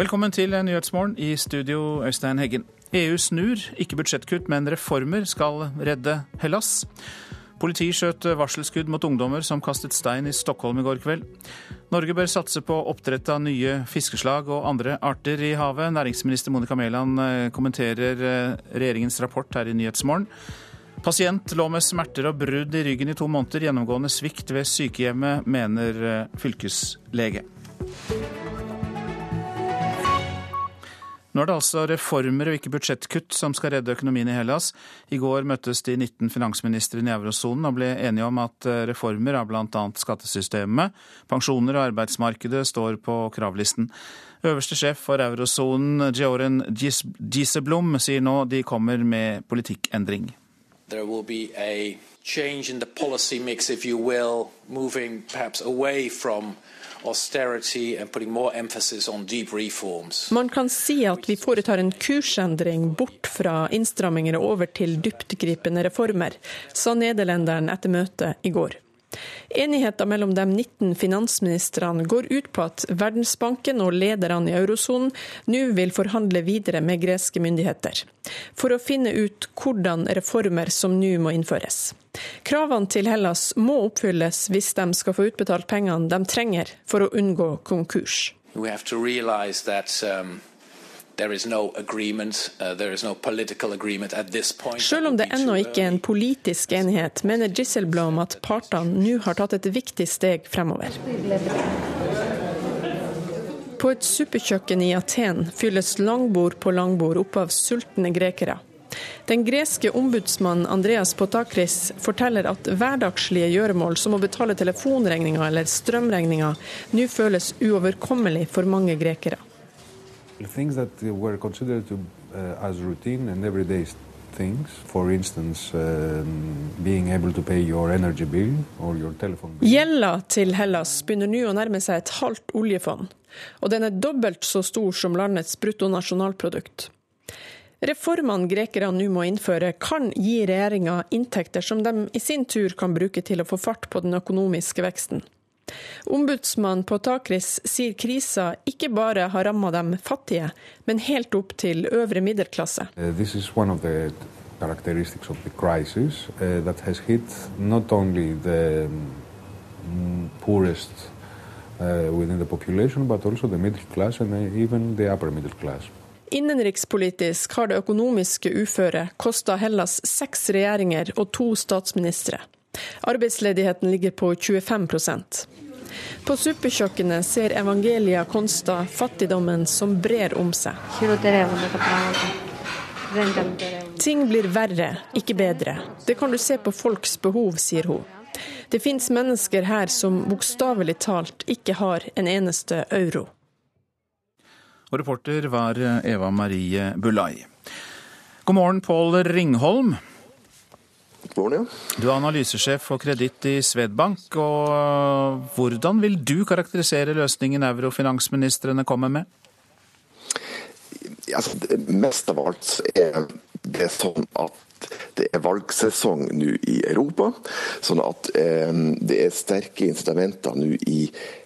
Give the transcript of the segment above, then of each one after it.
Velkommen til Nyhetsmorgen i studio, Øystein Heggen. EU snur, ikke budsjettkutt, men reformer skal redde Hellas. Politi skjøt varselskudd mot ungdommer som kastet stein i Stockholm i går kveld. Norge bør satse på oppdrett av nye fiskeslag og andre arter i havet. Næringsminister Monica Mæland eh, kommenterer eh, regjeringens rapport her i Nyhetsmorgen. Pasient lå med smerter og brudd i ryggen i to måneder. Gjennomgående svikt ved sykehjemmet, mener eh, fylkeslege. Nå er det altså reformer og ikke budsjettkutt som skal redde økonomien i Hellas. I går møttes de 19 finansministrene i eurosonen og ble enige om at eh, reformer av bl.a. skattesystemet, pensjoner og arbeidsmarkedet står på kravlisten. Øverste sjef for eurosonen, Georen Giseblom, sier nå de kommer med politikkendring. There will be a change in the policy mix, if you will, moving perhaps away from man kan si at vi foretar en kursendring bort fra innstramminger og over til dyptgripende reformer, sa nederlenderen etter møtet i går. Enigheten mellom de 19 finansministrene går ut på at Verdensbanken og lederne i eurosonen nå vil forhandle videre med greske myndigheter, for å finne ut hvordan reformer som nå må innføres. Kravene til Hellas må oppfylles hvis de skal få utbetalt pengene de trenger for å unngå konkurs. Um Uh, Selv om det ennå ikke er en politisk enighet, mener Gisselblom at partene nå har tatt et viktig steg fremover. På et suppekjøkken i Aten fylles langbord på langbord opp av sultne grekere. Den greske ombudsmannen Andreas Potakris forteller at hverdagslige gjøremål som å betale telefonregninga eller strømregninga nå føles uoverkommelig for mange grekere things that were considered to, uh, as routine and everyday things, for instance uh, being able to pay your energy bill or your telephone bill. Gjelda til Hellas begynner nå å nærme seg et halvt oljefond, og den er dobbelt så stor som landets bruttonasjonalprodukt. Reformene grekerne nå må innføre, kan gi regjeringa inntekter som de i sin tur kan bruke til å få fart på den økonomiske veksten. Ombudsmannen på Takris sier krisa ikke bare har ramma dem fattige, men helt opp til øvre middelklasse. Uh, characteristics of the crisis uh, that has hit not only the um, poorest uh, within the population, but also the middle class uh. Innenrikspolitisk har det økonomiske uføret kosta Hellas seks regjeringer og to statsministre. Arbeidsledigheten ligger på 25% På suppekjøkkenet ser Evangelia Konsta fattigdommen som brer om seg. Ting blir verre, ikke bedre. Det kan du se på folks behov, sier hun. Det fins mennesker her som bokstavelig talt ikke har en eneste euro. Og reporter var Eva Marie Bulai. God morgen, Pål Ringholm. Morgen, ja. Du er analysesjef for kreditt i Svedbank. og Hvordan vil du karakterisere løsningen eurofinansministrene kommer med? Altså, mest av alt er det sånn at det er valgsesong nå i Europa. Sånn at eh, det er sterke incitamenter nå i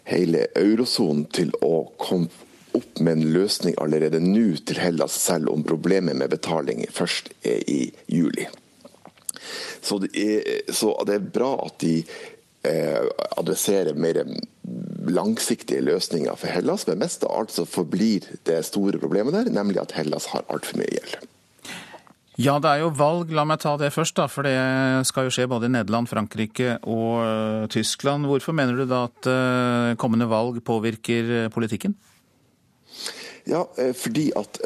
hele eurosonen til å komme opp med en løsning allerede nå til Hellas, selv om problemet med betaling først er i juli. Så det er, så det er bra at de eh, adresserer mer langsiktige løsninger for Hellas, men mest av alt så forblir det store problemet der, nemlig at Hellas har altfor mye gjeld. Ja, det er jo valg. La meg ta det først, da. For det skal jo skje både i Nederland, Frankrike og uh, Tyskland. Hvorfor mener du da at uh, kommende valg påvirker uh, politikken? Ja, fordi at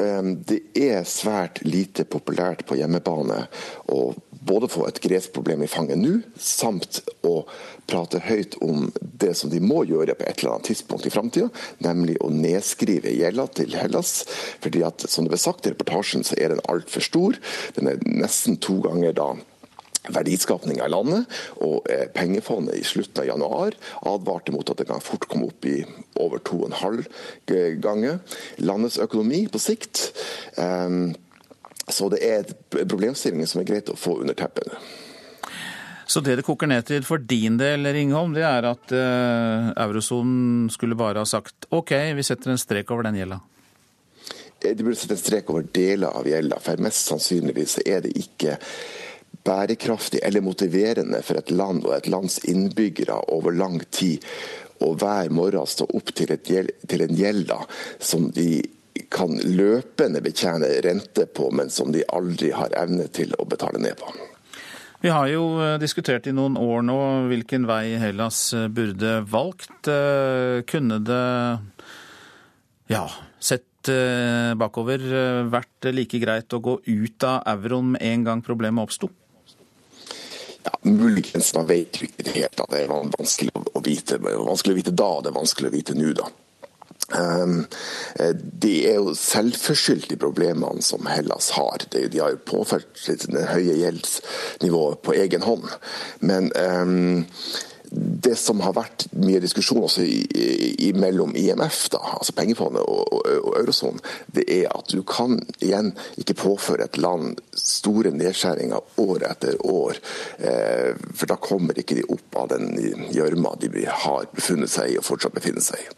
det er svært lite populært på hjemmebane å både få et gresk problem i fanget nå, samt å prate høyt om det som de må gjøre på et eller annet tidspunkt i framtida, nemlig å nedskrive gjelda til Hellas. fordi at, som det ble sagt i reportasjen, så er den altfor stor. Den er nesten to ganger da verdiskapninga av landet. Og eh, pengefondet i slutten av januar advarte mot at det kan fort komme opp i over to og en halv ganger landets økonomi på sikt. Um, så det er problemstillinger som er greit å få under teppet. Så det det koker ned til for din del, Ringholm, det er at uh, eurosonen skulle bare ha sagt OK, vi setter en strek over den gjelda? de burde sette en strek over deler av gjelda, for mest sannsynligvis er det ikke bærekraftig eller motiverende for et land og et lands innbyggere over lang tid å hver morgen stå opp til, gjeld, til en gjeld som de kan løpende betjene rente på, men som de aldri har evne til å betale ned på. Vi har jo eh, diskutert i noen år nå hvilken vei Hellas eh, burde valgt. Eh, kunne det, ja, sett bakover, vært like greit å gå ut av euroen med en gang problemet oppsto? Muligens, man vet jo ikke helt. at Det er vanskelig å vite, vanskelig å vite da, det er vanskelig å vite nå, da. Um, det er jo selvforskyldt, de problemene som Hellas har. De har jo påført det høye gjeldsnivået på egen hånd. Men um, det som har vært mye diskusjon også i, i, mellom IMF, da, altså pengefondet og, og, og eurosonen, det er at du kan igjen ikke påføre et land store nedskjæringer år etter år. Eh, for da kommer ikke de opp av den gjørma de har befunnet seg i og fortsatt befinner seg i.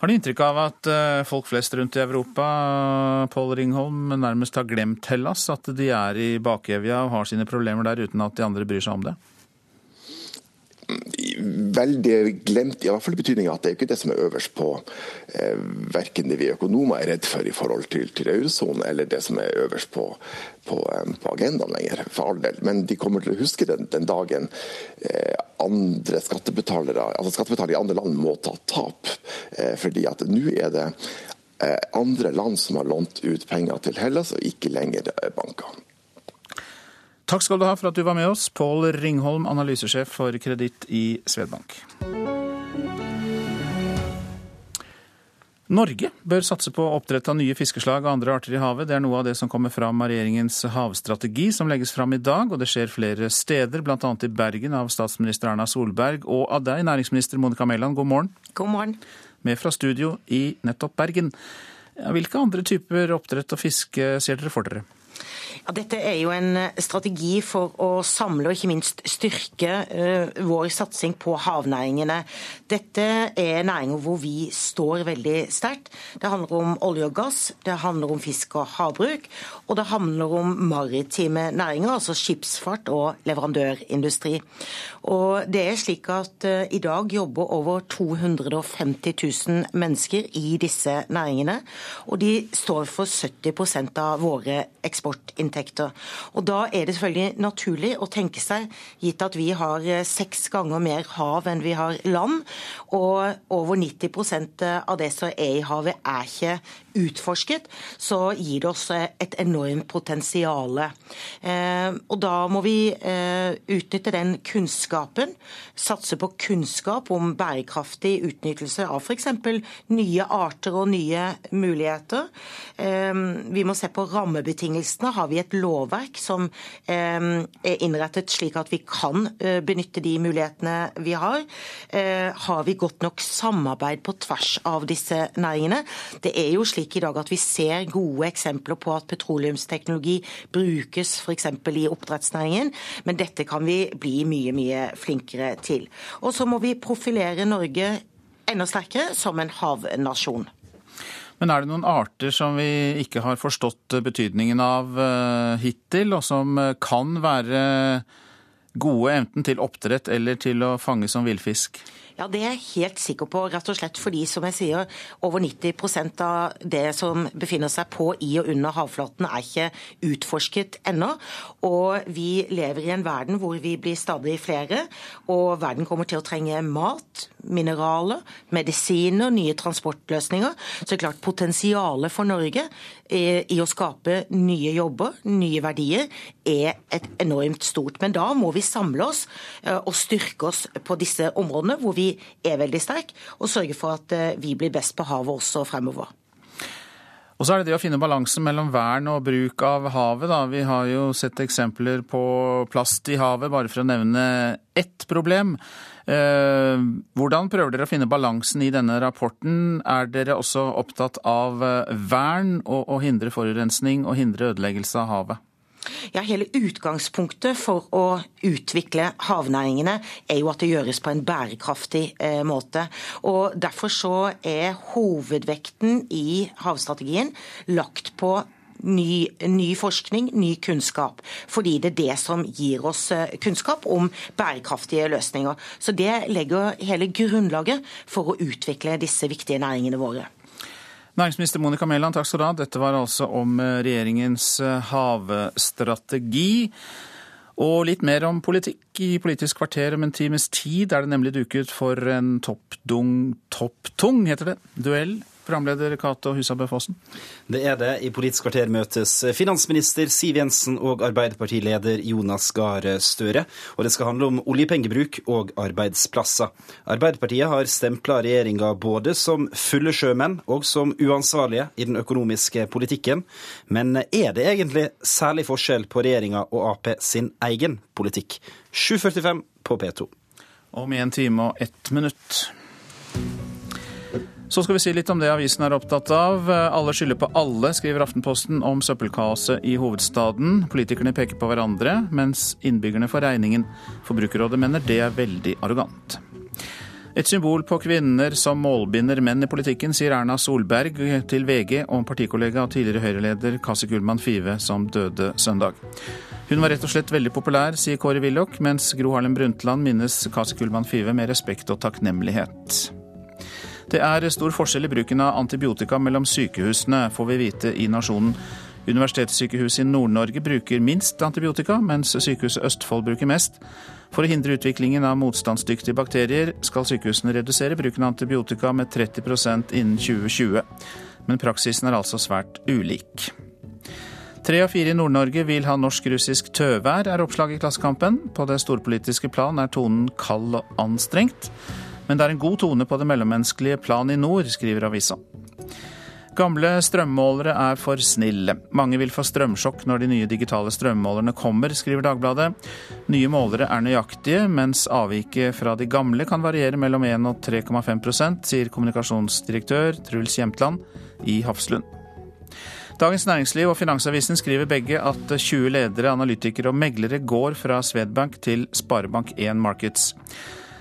Har du inntrykk av at eh, folk flest rundt i Europa Paul Ringholm, nærmest har glemt Hellas? At de er i bakevja og har sine problemer der uten at de andre bryr seg om det? Veldig glemt, i hvert fall i betydning at det er ikke det som er øverst på eh, verken det vi økonomer er redd for i forhold til, til eurosonen, eller det som er øverst på, på, eh, på, agendaen lenger, for all del. Men de kommer til å huske den, den dagen eh, andre skattebetalere altså skattebetalere i andre land må ta tap. Eh, fordi at nå er det eh, andre land som har lånt ut penger til Hellas, og ikke lenger banker. Takk skal du ha for at du var med oss, Pål Ringholm, analysesjef for kreditt i Svedbank. Norge bør satse på oppdrett av nye fiskeslag og andre arter i havet. Det er noe av det som kommer fram av regjeringens havstrategi, som legges fram i dag. Og det skjer flere steder, bl.a. i Bergen av statsminister Erna Solberg og av deg, næringsminister Monica Mæland. God morgen. God morgen. Med fra studio i nettopp Bergen. Hvilke andre typer oppdrett og fiske ser dere for dere? Ja, dette er jo en eh, strategi for å samle og ikke minst styrke uh, vår satsing på havnæringene. Dette er næringer hvor vi står veldig sterkt. Det handler om olje og gass, det handler om fisk og havbruk, og det handler om maritime næringer, altså skipsfart og leverandørindustri. Og det er slik at uh, i dag jobber over 250 000 mennesker i disse næringene, og de står for 70% av våre eksportinntekter inntekter. Og Da er det selvfølgelig naturlig å tenke seg, gitt at vi har eh, seks ganger mer hav enn vi har land, og over 90% av det som er i havet er ikke utforsket, så gir det oss et enormt potensial. Eh, og da må vi eh, utnytte den kunnskapen, satse på kunnskap om bærekraftig utnyttelse av f.eks. nye arter og nye muligheter. Vi må se på rammebetingelsene. Har vi et lovverk som er innrettet slik at vi kan eh, benytte de mulighetene vi har? Eh, har vi godt nok samarbeid på tvers av disse næringene? Det er jo slik i dag at vi ser gode eksempler på at petroleumsteknologi brukes f.eks. i oppdrettsnæringen, men dette kan vi bli mye, mye flinkere til. Og så må vi profilere Norge enda sterkere som en havnasjon. Men er det noen arter som vi ikke har forstått betydningen av uh, hittil, og som eh, kan være gode enten til oppdrett eller til å fange som villfisk? Ja, Det er jeg helt sikker på, rett og slett fordi som jeg sier, over 90% av det som befinner seg på, i og under havflaten er ikke utforsket ennå. Og vi lever i en verden hvor vi blir stadig flere, og verden kommer til å trenge mat, mineraler, medisiner, nye transportløsninger. Så det er klart potensialet for Norge i å skape nye jobber, nye verdier, er et enormt stort. Men da må vi samle oss eh, og styrke oss på disse områdene hvor vi er veldig sterk, og sørge for at eh, vi blir best på havet også fremover. Og så er det det å finne balansen mellom vern og bruk av havet. Da. Vi har jo sett eksempler på plast i havet, bare for å nevne ett problem. Eh, hvordan prøver dere å finne balansen i denne rapporten? Er dere også opptatt av vern og å hindre forurensning og hindre ødeleggelse av havet? Ja, Hele utgangspunktet for å utvikle havnæringene er jo at det gjøres på en bærekraftig eh, måte. Og Derfor så er hovedvekten i havstrategien lagt på ny, ny, forskning, ny kunnskap. Fordi det er det som gir oss eh, kunnskap om bærekraftige løsninger. Så det legger hele grunnlaget for å utvikle disse viktige næringene våre. Næringsminister Monica Mæland, takk skal du ha. Dette var altså om eh, regjeringens eh, havstrategi. Og litt mer om politikk i Politisk kvarter om en times tid er det nemlig duket for en topptung, topptung heter det, duell Programleder Cato Husabø Fossen. Det er det. I Politisk kvarter møtes finansminister Siv Jensen og Arbeiderpartileder Jonas Gahr Støre. Og det skal handle om oljepengebruk og arbeidsplasser. Arbeiderpartiet har stempla regjeringa både som fulle sjømenn og som uansvarlige i den økonomiske politikken. Men er det egentlig særlig forskjell på regjeringa og Ap sin egen politikk? 7.45 på P2. Om en time og ett minutt. Så skal vi si litt om det avisen er opptatt av. Alle skylder på alle, skriver Aftenposten om søppelkaoset i hovedstaden. Politikerne peker på hverandre, mens innbyggerne får regningen. Forbrukerrådet mener det er veldig arrogant. Et symbol på kvinner som målbinder menn i politikken, sier Erna Solberg til VG om partikollega og tidligere Høyre-leder Kasi Kullmann Five, som døde søndag. Hun var rett og slett veldig populær, sier Kåre Willoch, mens Gro Harlem Brundtland minnes Kasi Kullmann Five med respekt og takknemlighet. Det er stor forskjell i bruken av antibiotika mellom sykehusene, får vi vite i Nasjonen. Universitetssykehuset i Nord-Norge bruker minst antibiotika, mens Sykehuset Østfold bruker mest. For å hindre utviklingen av motstandsdyktige bakterier skal sykehusene redusere bruken av antibiotika med 30% innen 2020. Men praksisen er altså svært ulik. Tre av fire i Nord-Norge vil ha norsk-russisk tøvær, er oppslaget i Klassekampen. På det storpolitiske plan er tonen kald og anstrengt. Men det er en god tone på det mellommenneskelige plan i nord, skriver avisa. Gamle strømmålere er for snille. Mange vil få strømsjokk når de nye digitale strømmålerne kommer, skriver Dagbladet. Nye målere er nøyaktige, mens avviket fra de gamle kan variere mellom 1 og 3,5% sier kommunikasjonsdirektør Truls Jemtland i Hafslund. Dagens Næringsliv og Finansavisen skriver begge at 20 ledere, analytikere og meglere går fra Swedbank til Sparebank1 Markets.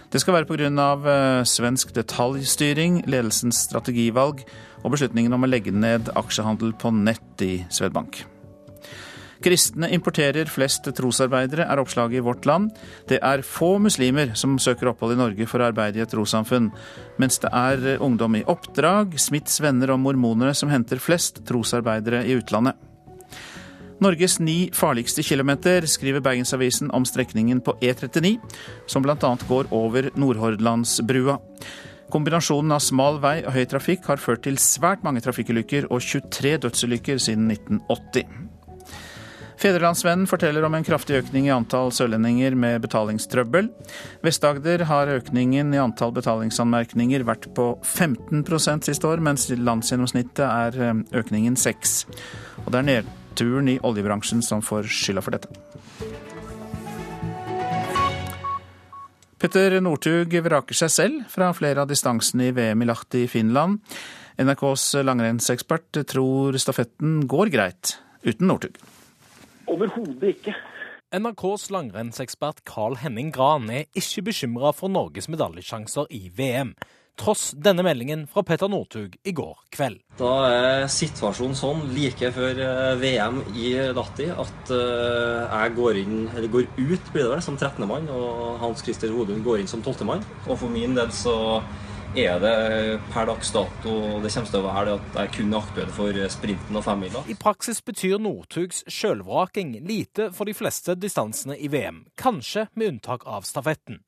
Det skal være pga. Eh, svensk detaljstyring, ledelsens strategivalg og beslutningen om å legge ned aksjehandel på nett i Svedbank. Kristne importerer flest trosarbeidere, er oppslaget i Vårt Land. Det er få muslimer som søker opphold i Norge for å arbeide i et trossamfunn, mens det er ungdom i oppdrag, Smiths venner og mormonere som henter flest trosarbeidere i utlandet. Norges ni farligste kilometer, skriver Bergensavisen om strekningen på E39, som bl.a. går over Nordhordlandsbrua. Kombinasjonen av smal vei og høy trafikk har ført til svært mange trafikkulykker og 23 dødsulykker siden 1980. Fedrelandsvennen forteller om en kraftig økning i antall sørlendinger med betalingstrøbbel. Vest-Agder har økningen i antall betalingsanmerkninger vært på 15% siste år, mens landsgjennomsnittet er eh, økningen 6. Og det er nedturen i oljebransjen som får skylda for dette. Petter Northug vraker seg selv fra flere av distansene i VM i Lahti i Finland. NRKs langrennsekspert tror stafetten går greit uten Northug. Overhodet ikke. NRKs langrennsekspert Carl Henning Gran er ikke bekymra for Norges medaljesjanser i VM tross denne meldingen fra Petter Northug i går kveld. Da er situasjonen sånn like før eh, VM i Lahti at eh, jeg går, inn, går ut blir det vel, som 13. mann, og Hans Christer Hodun går inn som 12. mann. Og for min del så er det per dags dato det kommer til å være det at jeg kun er aktuell for sprinten og femmila. I praksis betyr Northugs sjølvraking lite for de fleste distansene i VM, kanskje med unntak av stafetten.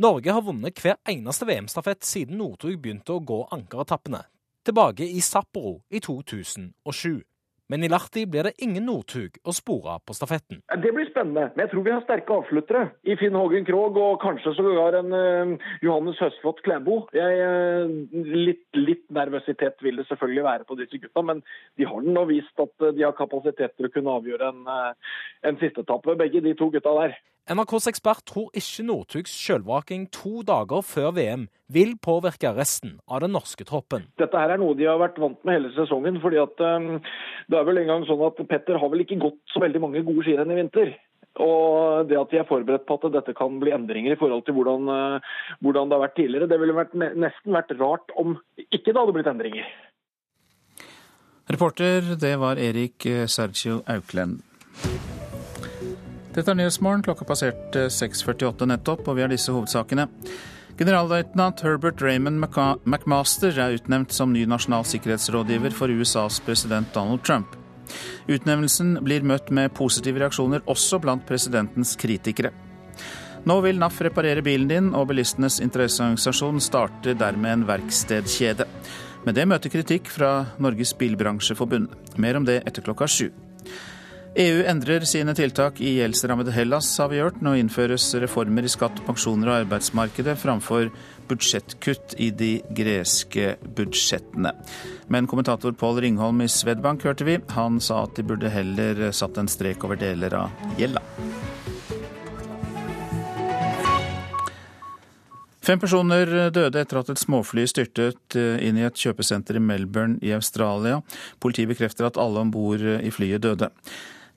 Norge har vunnet hver eneste VM-stafett siden Northug begynte å gå ankeretappene, tilbake i Sapporo i 2007. Men i Lahti blir det ingen Northug å spore på stafetten. Det blir spennende, men jeg tror vi har sterke avsluttere. I Finn Hågen Krogh og kanskje sågar en uh, Johannes Høsflot Klæbo. Uh, litt, litt, nervøsitet vil det selvfølgelig være på disse gutta, men de har nå vist at uh, de har kapasitet til å kunne avgjøre en, en sisteetappe, begge de to gutta der. NRKs ekspert tror ikke Northugs sjølvraking to dager før VM vil påvirke resten av den norske troppen. Dette her er noe de har vært vant med hele sesongen. fordi at um, Det er vel en gang sånn at Petter har vel ikke gått så veldig mange gode skirenn i vinter. Og det at de er forberedt på at dette kan bli endringer i forhold til hvordan, uh, hvordan det har vært tidligere, det ville vært, nesten vært rart om ikke det hadde blitt endringer. Reporter, det var Erik eh, Sergio Auklend. Dette er Nyhetsmorgen. Klokka passerte 6.48 nettopp, og vi har disse hovedsakene. Generalløytnant Herbert Raymond McMaster er utnevnt som ny nasjonal sikkerhetsrådgiver for USAs president Donald Trump. Utnevnelsen blir møtt med positive reaksjoner også blant presidentens kritikere. Nå vil NAF reparere bilen din, og bilistenes interesseorganisasjon starter dermed en verkstedkjede. Men det møter kritikk fra Norges Bilbransjeforbund. Mer om det etter klokka sju. EU endrer sine tiltak i gjeldsrammede Hellas, har vi hørt. Nå innføres reformer i skatt, pensjoner og arbeidsmarkedet framfor budsjettkutt i de greske budsjettene. Men kommentator Pål Ringholm i Swedbank hørte vi. Han sa at de burde heller satt en strek over deler av gjelda. Fem personer døde etter at et småfly styrtet inn i et kjøpesenter i Melbourne i Australia. Politiet bekrefter at alle om bord i flyet døde.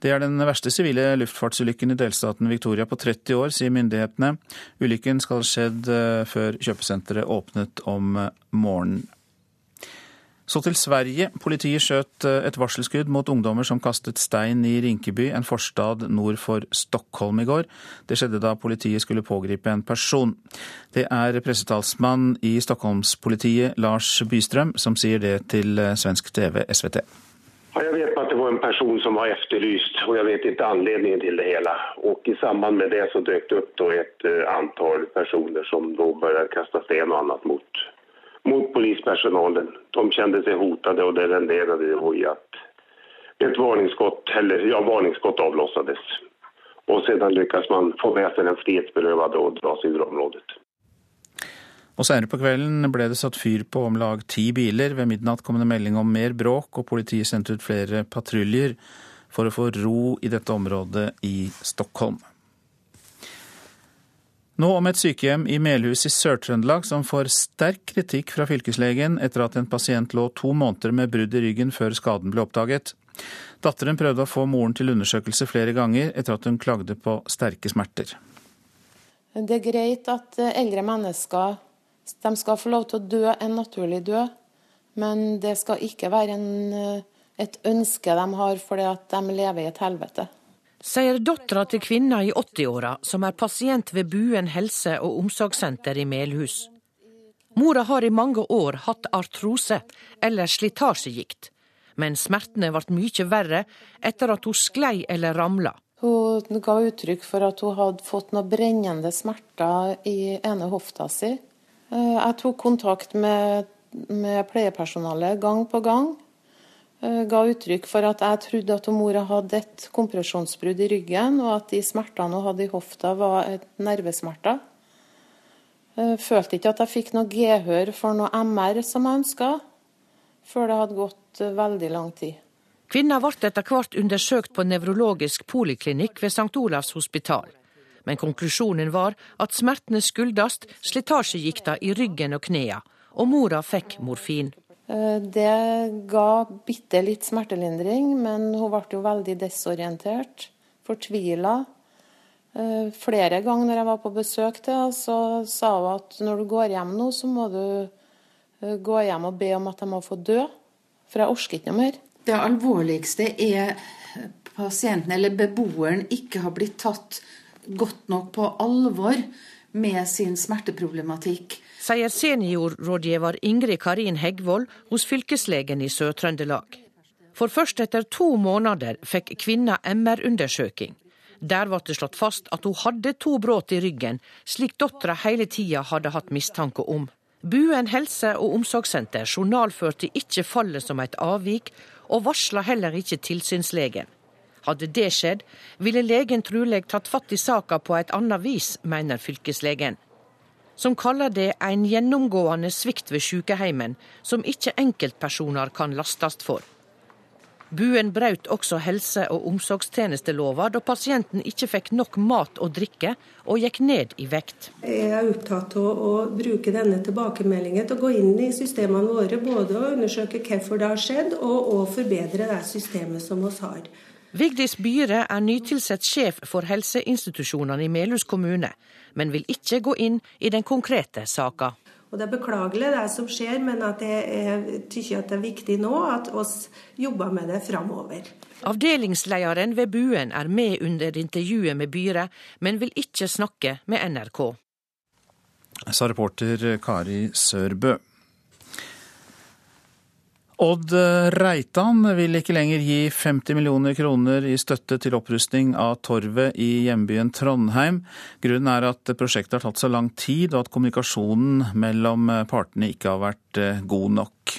Det er den verste sivile luftfartsulykken i delstaten Victoria på 30 år, sier myndighetene. Ulykken skal ha skjedd eh, før kjøpesenteret åpnet om eh, morgenen. Så til Sverige. Politiet skjøt eh, et varselskudd mot ungdommer som kastet stein i Rinkeby, en forstad nord for Stockholm i går. Det skjedde da politiet skulle pågripe en person. Det er pressetalsmann i Stockholmspolitiet, Lars Bystrøm, som sier det til svensk TV SVT. Jag vet att det var en person som var efterlyst och jag vet inte anledningen till det hela. Och i samband med det så dök det upp då ett eh, antal personer som då började kasta sten och annat mot, mot polispersonalen. De kände sig hotade och det renderade i att ett varningsskott, eller, ja, varningsskott avlossades. Och sedan lyckas man få med sig den frihetsberövade och dra sig ur området. Og Senere på kvelden ble det satt fyr på om lag ti biler. Ved midnatt kom det melding om mer bråk, og politiet sendte ut flere patruljer for å få ro i dette området i Stockholm. Nå om et sykehjem i Melhus i Sør-Trøndelag som får sterk kritikk fra fylkeslegen etter at en pasient lå to måneder med brudd i ryggen før skaden ble oppdaget. Datteren prøvde å få moren til undersøkelse flere ganger etter at hun klagde på sterke smerter. Det er greit at eldre mennesker de skal få lov til å dø en naturlig død, men det skal ikke være en, eh, et ønske de har fordi at de lever i et helvete. Sier dattera til kvinna i 80-åra som er pasient ved Buen helse- og omsorgssenter i Melhus. Mora har i mange år hatt artrose, eller slitasjegikt, men smertene ble mye verre etter at hun sklei eller ramla. Hun ga uttrykk for at hun hadde fått noen brennende smerter i ene hofta si. Eh, jeg tok kontakt med, med pleiepersonalet gang på gang. Eh, ga uttrykk for at jeg trodde at mora hadde et kompresjonsbrudd i ryggen, og at de smertene hun hadde i hofta var et nervesmerter. Eh, følte ikke at jeg fikk noe gehør for noe MR som jeg ønska, før det hadde gått veldig lang tid. Kvinna ble etter hvert undersøkt på nevrologisk poliklinikk ved St. Olavs hospital men konklusjonen var at smertene skyldes slitasjegikta i ryggen og knea, og mora fikk morfin. Eh, det ga bitte litt smertelindring, men hun ble jo veldig desorientert, fortvila. Eh, flere ganger når jeg var på besøk til henne, så sa hun at når du går hjem nå, så må du eh, gå hjem og be om at jeg må få dø, for jeg orker ikke noe mer. Det alvorligste er pasienten eller beboeren ikke har blitt tatt godt nok på alvor med sin smerteproblematikk. Sier seniorrådgiver Ingrid Karin Heggvold hos fylkeslegen i Sør-Trøndelag. For først etter to måneder fikk kvinna MR-undersøking. Der ble det slått fast at hun hadde to brudd i ryggen, slik dattera hele tida hadde hatt mistanke om. Buen helse- og omsorgssenter journalførte ikke fallet som et avvik, og varsla heller ikke tilsynslegen. Hadde det skjedd, ville legen trolig tatt fatt i saka på et annet vis, mener fylkeslegen. Som kaller det en gjennomgående svikt ved sykeheimen, som ikke enkeltpersoner kan lastes for. Buen brøt også helse- og omsorgstjenestelova da pasienten ikke fikk nok mat og drikke, og gikk ned i vekt. Jeg er opptatt av å bruke denne tilbakemeldingen til å gå inn i systemene våre. Både å undersøke hvorfor det har skjedd, og å forbedre det systemet som vi har. Vigdis Byhre er nytilsatt sjef for helseinstitusjonene i Melhus kommune, men vil ikke gå inn i den konkrete saka. Og Det er beklagelig det som skjer, men at jeg syns det er viktig nå at vi jobber med det framover. Avdelingslederen ved Buen er med under intervjuet med Byre, men vil ikke snakke med NRK. Sa reporter Kari Sørbø. Odd Reitan vil ikke lenger gi 50 millioner kroner i støtte til opprustning av torvet i hjembyen Trondheim. Grunnen er at prosjektet har tatt så lang tid, og at kommunikasjonen mellom partene ikke har vært eh, god nok.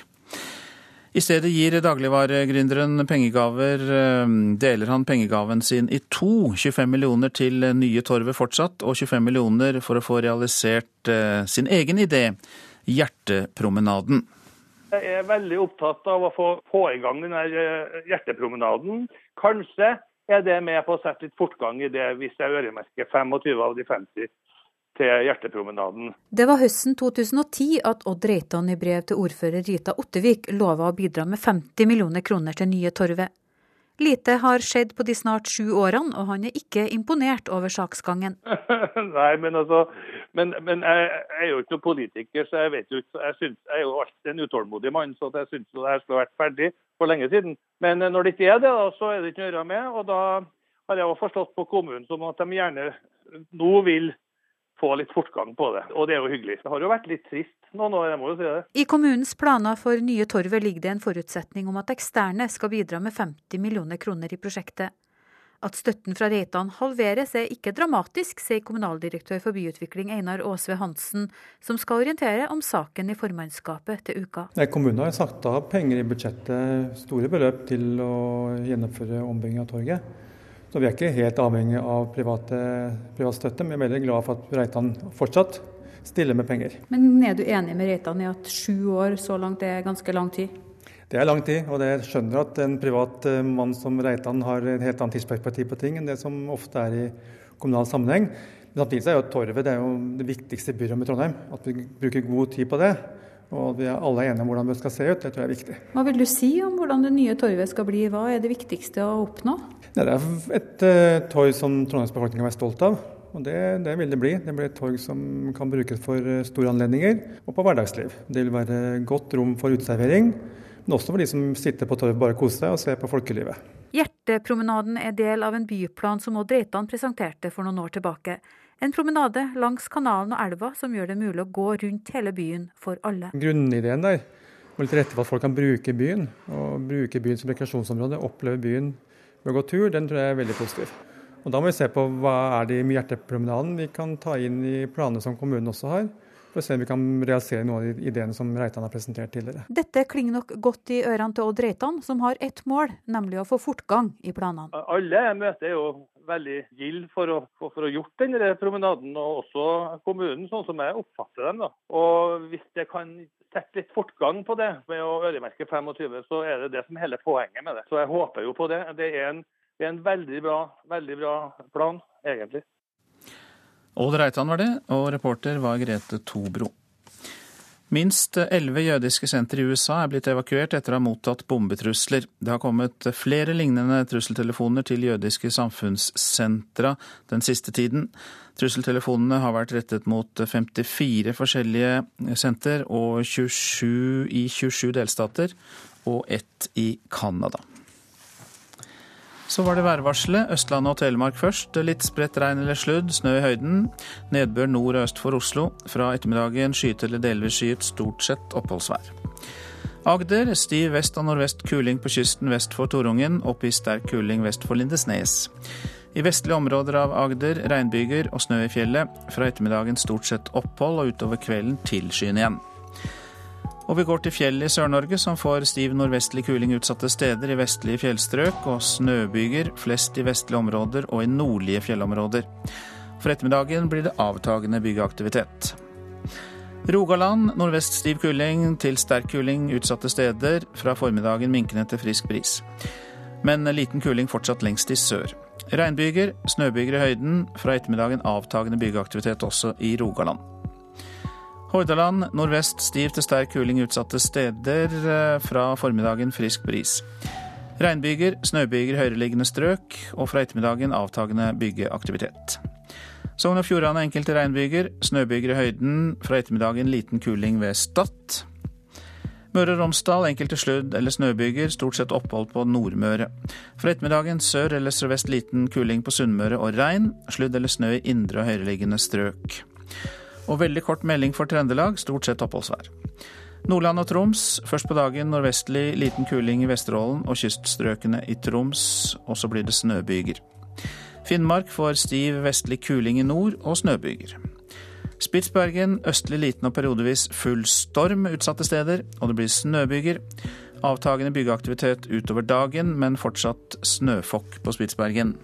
I stedet gir dagligvaregründeren pengegaver. Eh, deler han pengegaven sin i to. 25 millioner til nye torvet fortsatt, og 25 millioner for å få realisert eh, sin egen idé, Hjertepromenaden. Jeg er veldig opptatt av å få, få i gang denne eh, hjertepromenaden. Kanskje er det med på å sette litt fortgang i det hvis jeg øremerker 25 av de 50 til Hjertepromenaden. Det var høsten 2010 at Odd Reitan i brev til ordfører Rita Ottevik lova å bidra med 50 millioner kroner til nye torvet. Lite har skjedd på de snart sju årene, og han er ikke imponert over saksgangen. Nei, men altså, men, men jeg, jeg, er jo ikke noen politiker, så jeg vet jo ikke jeg, synes, jeg er jo alltid en utålmodig mann, så jeg syns det her skulle vært ferdig for lenge siden. Men når det ikke er det, da, så er det ikke noe å gjøre med. Og da har jeg også forstått på kommunen som at de gjerne nå vil få litt fortgang på det. Og det er jo hyggelig. Det har jo vært litt trist noen år, jeg må jo si det. I kommunens planer for nye torvet ligger det en forutsetning om at eksterne skal bidra med 50 millioner kroner i prosjektet. At støtten fra Reitan halveres er ikke dramatisk, sier kommunaldirektør for byutvikling Einar Aasve Hansen, som skal orientere om saken i formannskapet til uka. Nei, kommunen har satt av penger i budsjettet, store beløp, til å gjennomføre ombygging av torget. Så vi er ikke helt avhengig av private, privat støtte, men vi er veldig glad for at Reitan fortsatt stiller med penger. Men er du enig med Reitan i at sju år så langt er ganske lang tid? Det er lang tid, og jeg skjønner at en privat eh, mann som Reitan har et helt annet tidsperspektiv på ting enn det som ofte er i kommunal sammenheng. Men samtidig er jo Torvet det, er jo det viktigste byrommet i Trondheim. At vi bruker god tid på det. Og vi er alle enige om hvordan det skal se ut. Det tror jeg er viktig. Hva vil du si om hvordan det nye torvet skal bli? Hva er det viktigste å oppnå? Det er et uh, torg som Trondheims befolkning kan være stolt av. Og det, det, vil det bli. Det blir et torg som kan brukes for eh, store anledninger og på hverdagsliv. Det vil være godt rom for uteservering, men også for de som sitter på torvet bare koser seg og ser på folkelivet. Hjertepromenaden er del av en byplan som Odd Reitan presenterte for noen år tilbake. En promenade langs kanalen og elva som gjør det mulig å gå rundt hele byen for alle. Grunnideen der må legge til rette for at folk kan bruke byen, og bruke byen som rekreasjonsområde, oppleve byen ved å gå tur, den tror jeg er veldig positiv. Og Da må vi se på hva er det med hjertepromenaden vi kan ta inn i planene som kommunen også har for å se om vi kan realisere noen av de ideene som Reitan har presentert tidligere. Dette klinger nok godt i ørene til Odd Reitan, som har ett mål, nemlig å få fortgang i planene. Alle jeg møter er jo veldig gild for å få gjort denne promenaden, og også kommunen, sånn som jeg oppfatter dem. da. Og Hvis det kan sette litt fortgang på det med å øremerke 25, så er det det som er hele poenget med det. Så jeg håper jo på det. Det er en, det er en veldig, bra, veldig bra plan, egentlig. Ål Reitan var det, og reporter var Grete Tobro. Minst elleve jødiske sentre i USA er blitt evakuert etter å ha mottatt bombetrusler. Det har kommet flere lignende trusseltelefoner til jødiske samfunnssentra den siste tiden. Trusseltelefonene har vært rettet mot 54 forskjellige senter og 27 i 27 delstater, og ett i Canada. Så var det værvarselet. Østlandet og Telemark først. Litt spredt regn eller sludd, snø i høyden. Nedbør nord og øst for Oslo. Fra ettermiddagen skyet eller delvis skyet, stort sett oppholdsvær. Agder stiv vest og nordvest kuling på kysten vest for Torungen. Opp i sterk kuling vest for Lindesnes. I vestlige områder av Agder regnbyger og snø i fjellet. Fra ettermiddagen stort sett opphold og utover kvelden tilskyende igjen. Og vi går til fjellet i Sør-Norge, som får stiv nordvestlig kuling utsatte steder i vestlige fjellstrøk, og snøbyger flest i vestlige områder og i nordlige fjellområder. For ettermiddagen blir det avtagende byggeaktivitet. Rogaland nordvest stiv kuling til sterk kuling utsatte steder. Fra formiddagen minkende til frisk bris. Men liten kuling fortsatt lengst i sør. Regnbyger, snøbyger i høyden. Fra ettermiddagen avtagende bygeaktivitet også i Rogaland. Hordaland nordvest stiv til sterk kuling utsatte steder. Fra formiddagen frisk bris. Regnbyger, snøbyger høyereliggende strøk. Og fra ettermiddagen avtagende byggeaktivitet. Sogn og Fjordane enkelte regnbyger. Snøbyger i høyden. Fra ettermiddagen liten kuling ved Stad. Møre og Romsdal enkelte sludd- eller snøbyger, stort sett opphold på Nordmøre. Fra ettermiddagen sør eller sørvest liten kuling på Sunnmøre og regn. Sludd eller snø i indre og høyereliggende strøk. Og veldig kort melding for Trøndelag, stort sett oppholdsvær. Nordland og Troms først på dagen nordvestlig liten kuling i Vesterålen og kyststrøkene i Troms, og så blir det snøbyger. Finnmark får stiv vestlig kuling i nord og snøbyger. Spitsbergen østlig liten og periodevis full storm utsatte steder, og det blir snøbyger. Avtagende byggeaktivitet utover dagen, men fortsatt snøfokk på Spitsbergen.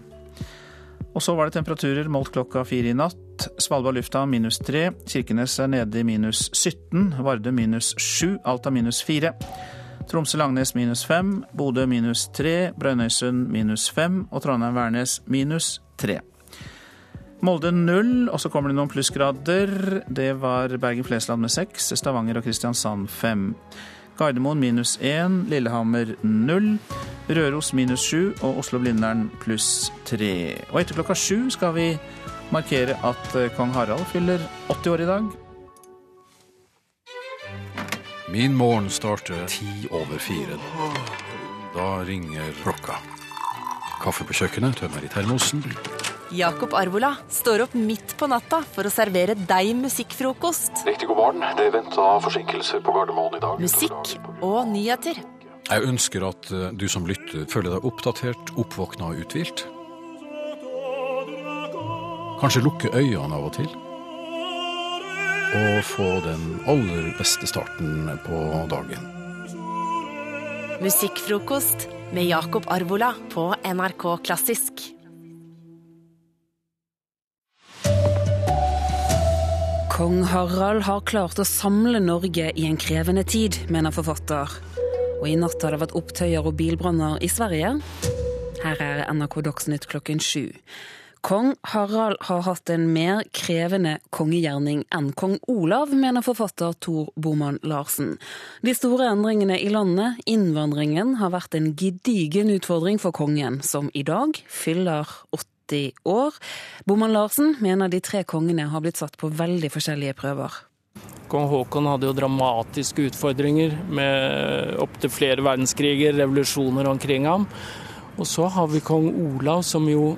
Og så var det temperaturer målt klokka fire i natt. Svalbard lufthavn minus tre, Kirkenes er nede i minus 17, Vardø minus sju, Alta minus fire. Tromsø-Langnes minus fem, Bodø minus tre, Brønnøysund minus fem og Trondheim-Værnes minus tre. Molde null, og så kommer det noen plussgrader. Det var Bergen-Flesland med seks, Stavanger og Kristiansand fem. Gardermoen minus 1, Lillehammer null, Røros minus sju og Oslo-Blindern pluss tre. Og etter klokka sju skal vi markere at kong Harald fyller 80 år i dag. Min morgen starter ti over fire. Da ringer klokka. Kaffe på kjøkkenet, tømmer i termosen. Jakob Arvola står opp midt på natta for å servere deg musikkfrokost. Riktig god morgen. Det er venta forsinkelser på Gardermoen i dag. Musikk og nyheter. Jeg ønsker at eh, du som lytter, føler deg oppdatert, oppvåkna og uthvilt. Kanskje lukke øynene av og til og få den aller beste starten på dagen. Musikkfrokost med Jakob Arvola på NRK Klassisk. Kong Harald har klart å samle Norge i en krevende tid, mener forfatter. Og i natt har det vært opptøyer og bilbranner i Sverige. Her er NRK Dagsnytt klokken sju. Kong Harald har hatt en mer krevende kongegjerning enn kong Olav, mener forfatter Tor Boman Larsen. De store endringene i landet, innvandringen, har vært en gedigen utfordring for kongen, som i dag fyller 80 år. Boman Larsen mener de tre kongene har blitt satt på veldig forskjellige prøver. Kong Haakon hadde jo dramatiske utfordringer med opptil flere verdenskriger, revolusjoner omkring ham. Og så har vi kong Olav, som jo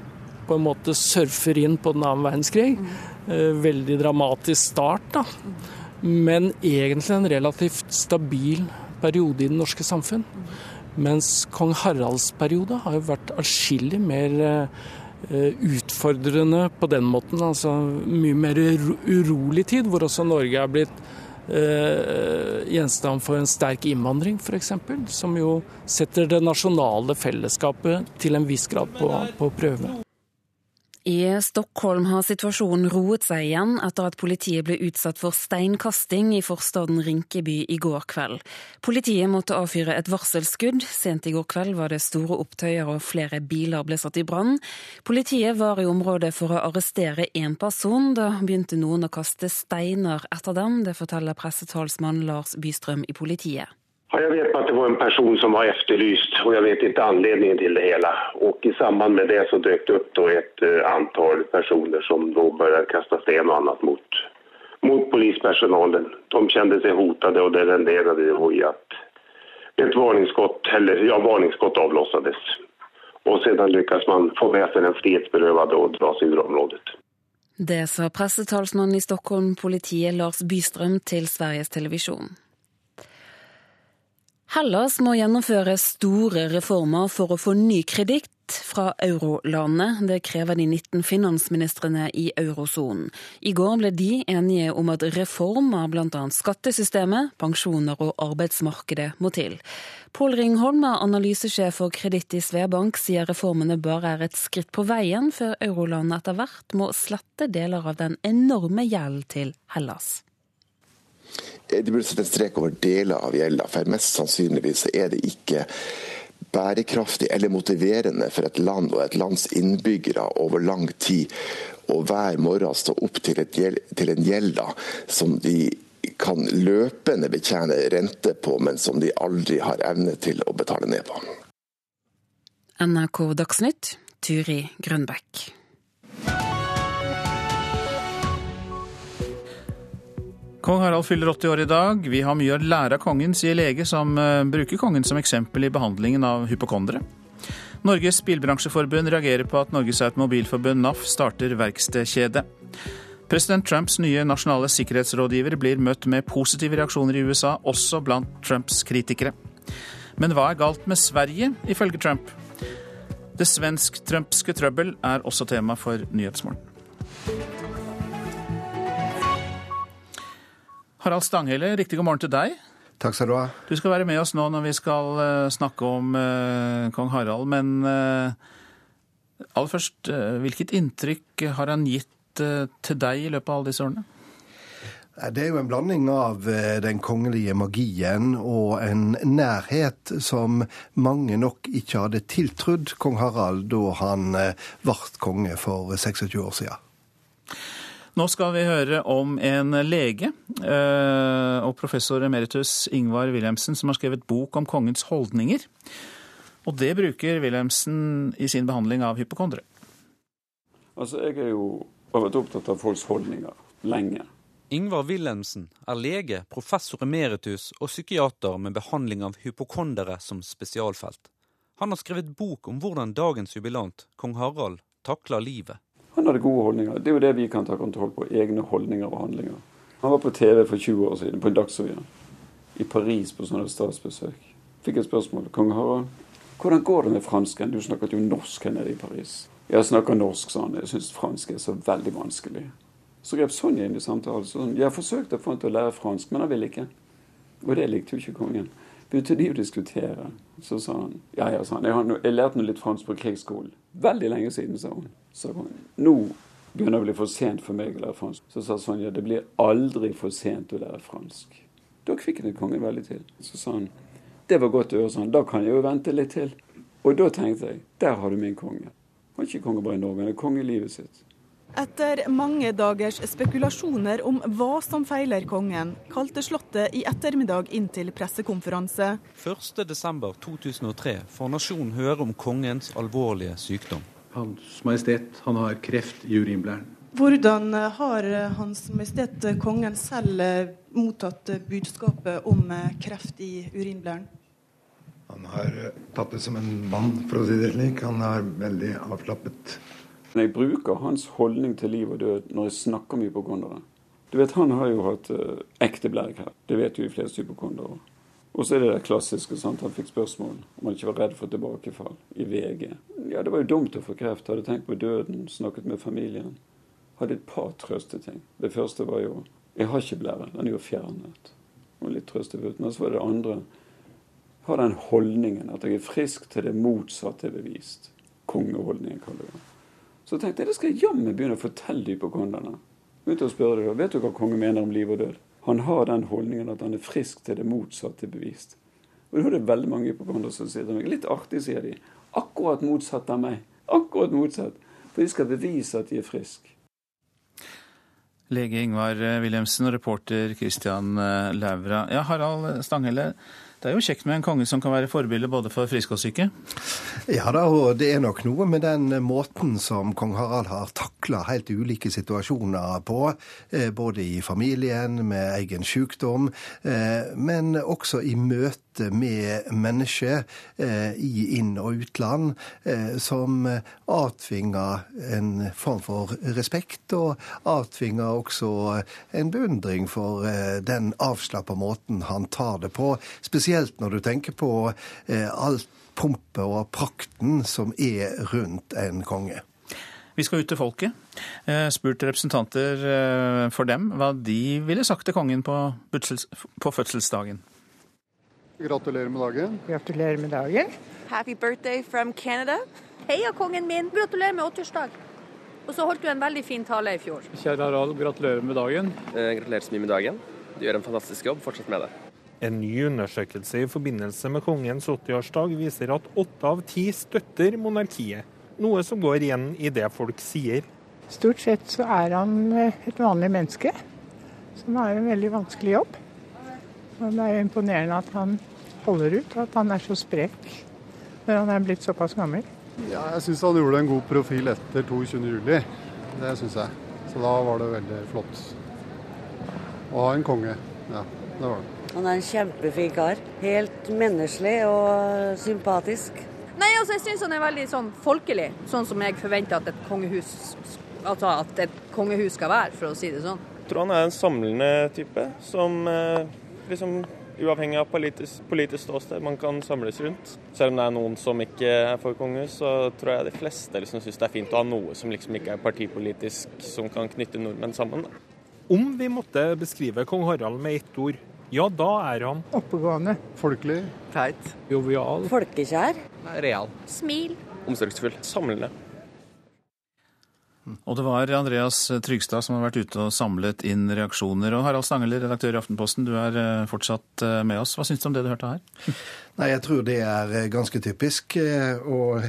på en måte surfer inn på den annen verdenskrig. Eh, veldig dramatisk start, da. Men egentlig en relativt stabil periode i det norske samfunn. Mens kong Haralds periode har jo vært atskillig mer eh, utfordrende på den måten. Altså mye mer urolig tid, hvor også Norge er blitt eh, gjenstand for en sterk innvandring, f.eks. Som jo setter det nasjonale fellesskapet til en viss grad på, på prøve. I Stockholm har situasjonen roet seg igjen etter at politiet ble utsatt for steinkasting i forstaden Rinkeby i går kveld. Politiet måtte avfyre et varselskudd. Sent i går kveld var det store opptøyer og flere biler ble satt i brann. Politiet var i området for å arrestere én person. Da begynte noen å kaste steiner etter dem. Det forteller pressetalsmann Lars Bystrøm i politiet. Jag vet att det var en person som var efterlyst och jag vet inte anledningen till det hela. Och i samband med det så dök det upp då ett eh, antal personer som då började kasta sten och annat mot, mot polispersonalen. De kände sig hotade och det renderade i att ett varningsskott, eller ja, varningsskott avlossades. Og siden lyckas man få med seg den frihetsberøvede og dra seg ur området. Det sa pressetalsmannen i Stockholm, politiet Lars Bystrøm til Sveriges Televisjon. Hellas må gjennomføre store reformer for å få ny kreditt fra eurolandet. Det krever de 19 finansministrene i eurosonen. I går ble de enige om at reformer, bl.a. skattesystemet, pensjoner og arbeidsmarkedet, må til. Pål Ringholm analysesjef for kreditt i Svebank, sier reformene bare er et skritt på veien, før eurolandet etter hvert må slette deler av den enorme gjelden til Hellas. De burde sette en strek over deler av gjelda, for mest sannsynligvis er det ikke bærekraftig eller motiverende for et land og et lands innbyggere over lang tid å hver morgen stå opp til, gjeld, til en gjeld som de kan løpende betjene rente på, men som de aldri har evne til å betale ned på. NRK Dagsnytt, Turi Grønbekk. Kong Harald fyller 80 år i dag. Vi har mye å lære av kongen, sier lege som uh, bruker kongen som eksempel i behandlingen av hypokondere. Norges bilbransjeforbund reagerer på at Norges Automobilforbund NAF starter verkstedkjede. President Trumps nye nasjonale sikkerhetsrådgiver blir møtt med positive reaksjoner i USA, også blant Trumps kritikere. Men hva er galt med Sverige, ifølge Trump? Det svensk-trumpske trøbbel er også tema for Nyhetsmorgen. Harald Stanghelle, riktig god morgen til deg. Takk skal du ha. Du skal være med oss nå når vi skal uh, snakke om uh, kong Harald. Men uh, aller først, hvilket inntrykk har han gitt til deg i løpet av alle disse årene? Det er jo en blanding av den kongelige magien og en nærhet som mange nok ikke hadde tiltrudd kong Harald da han ble konge for 26 år siden. Nå skal vi høre om en lege eh, og professor emeritus Ingvar Wilhelmsen som har skrevet bok om kongens holdninger. Og det bruker Wilhelmsen i sin behandling av hypokondere. Altså, jeg er jo har vært opptatt av folks holdninger lenge. Ingvar Wilhelmsen er lege, professor emeritus og psykiater med behandling av hypokondere som spesialfelt. Han har skrevet bok om hvordan dagens jubilant, kong Harald, takler livet. Han hadde gode holdninger. Det er jo det vi kan ta kontroll på. Egne holdninger og handlinger. Han var på TV for 20 år siden, på en Dagsrevyen, i Paris på sånne statsbesøk. Fikk et spørsmål. Kong Harald, hvordan går det med fransken? Du snakket jo norsk her nede i Paris. Jeg snakker norsk, sa han. Jeg syns fransk er så veldig vanskelig. Så grep Sonja inn i samtalen. Sånn, jeg har forsøkt å få han til å lære fransk, men han vil ikke. Og det likte jo ikke kongen. Begynte de å diskutere. Så sa han ja, ja, sa han. Jeg, har, jeg lærte nå litt fransk på krigsskolen. Veldig lenge siden, sa hun. Så nå begynner det å bli for sent for meg å lære fransk. Så sa Sonja det blir aldri for sent å lære fransk. Da kviknet kongen veldig til. Så sa han det var godt å høre sånn, da kan jeg jo vente litt til. Og da tenkte jeg der har du min konge. Han er ikke konge bare i Norge, han er konge i livet sitt. Etter mange dagers spekulasjoner om hva som feiler kongen, kalte Slottet i ettermiddag inn til pressekonferanse. 1.12.2003 får nasjonen høre om kongens alvorlige sykdom. Hans Majestet han har kreft i urinblæren. Hvordan har Hans Majestet Kongen selv mottatt budskapet om kreft i urinblæren? Han har tatt det som en mann, for å si det slik. Han er veldig avslappet. Jeg bruker hans holdning til liv og død når jeg snakker med hypokondere. Du vet, Han har jo hatt uh, ekte blærekreft. Det vet jo de fleste hypokondere. Og så er det det klassiske. sant? Han fikk spørsmål om han ikke var redd for tilbakefall i VG. Ja, det var jo dumt å få kreft. Hadde tenkt på døden, snakket med familien. Hadde et par trøsteting. Det første var jo Jeg har ikke blære, den er jo fjernet. Og litt trøstefullt. Men så var det det andre. Har den holdningen at jeg er frisk til det motsatte er bevist. Kongeholdningen, kaller jeg det. Så tenkte jeg det skal jeg jammen begynne å fortelle hypokonderne. Begynte å spørre dem, Vet du hva kongen mener om liv og død? Han har den holdningen at han er frisk til det motsatte bevist. Og da er det veldig mange hypokondere som sier til meg Litt artig, sier de. Akkurat motsatt av meg. Akkurat motsatt. For de skal bevise at de er friske. Lege Ingvar Wilhelmsen og reporter Christian Laura. Ja, Harald Stanghelle. Det er jo kjekt med en konge som kan være forbilde både for friske og syke? Ja da, og det er nok noe med den måten som kong Harald har takla helt ulike situasjoner på. Eh, både i familien, med egen sykdom, eh, men også i møte med mennesker eh, i inn- og utland, som avtvinger en form for respekt, og avtvinger også en beundring for den avslappa måten han tar det på. spesielt Spesielt når du tenker på eh, alt pumpet og prakten som er rundt en konge. Vi skal ut til folket. Eh, spurt representanter eh, for dem hva de ville sagt til kongen på, på fødselsdagen. Gratulerer med dagen. Gratulerer med dagen. Happy birthday from Canada. Heia kongen min. Gratulerer med 80-årsdag. Og så holdt du en veldig fin tale i fjor. Kjære Harald, gratulerer med dagen. Eh, gratulerer så mye med dagen. Du gjør en fantastisk jobb. Fortsett med det. En ny undersøkelse i forbindelse med kongens 80-årsdag viser at åtte av ti støtter monarkiet, noe som går igjen i det folk sier. Stort sett så er han et vanlig menneske som har en veldig vanskelig jobb. Og det er jo imponerende at han holder ut, og at han er så sprek når han er blitt såpass gammel. Ja, jeg syns han gjorde en god profil etter 22.07. Det syns jeg. Så da var det veldig flott å ha en konge. Ja, det var det. Han er en kjempefin kar. Helt menneskelig og sympatisk. Nei, altså jeg syns han er veldig sånn folkelig, sånn som jeg forventer at et kongehus altså at et kongehus skal være, for å si det sånn. Jeg tror han er en samlende type som eh, liksom uavhengig av politisk, politisk ståsted man kan samles rundt. Selv om det er noen som ikke er for kongehus, så tror jeg de fleste liksom syns det er fint å ha noe som liksom ikke er partipolitisk, som kan knytte nordmenn sammen. Da. Om vi måtte beskrive kong Harald med ett ord, ja, da er han Oppegående. Folkelig. Teit. Jovial. Folkekjær. Real. Smil. Omsorgsfull. Samlende. Og det var Andreas Trygstad som har vært ute og samlet inn reaksjoner. Og Harald Stangeler, redaktør i Aftenposten, du er eh, fortsatt eh, med oss. Hva syns du om det du hørte her? Nei, jeg tror det er eh, ganske typisk. Og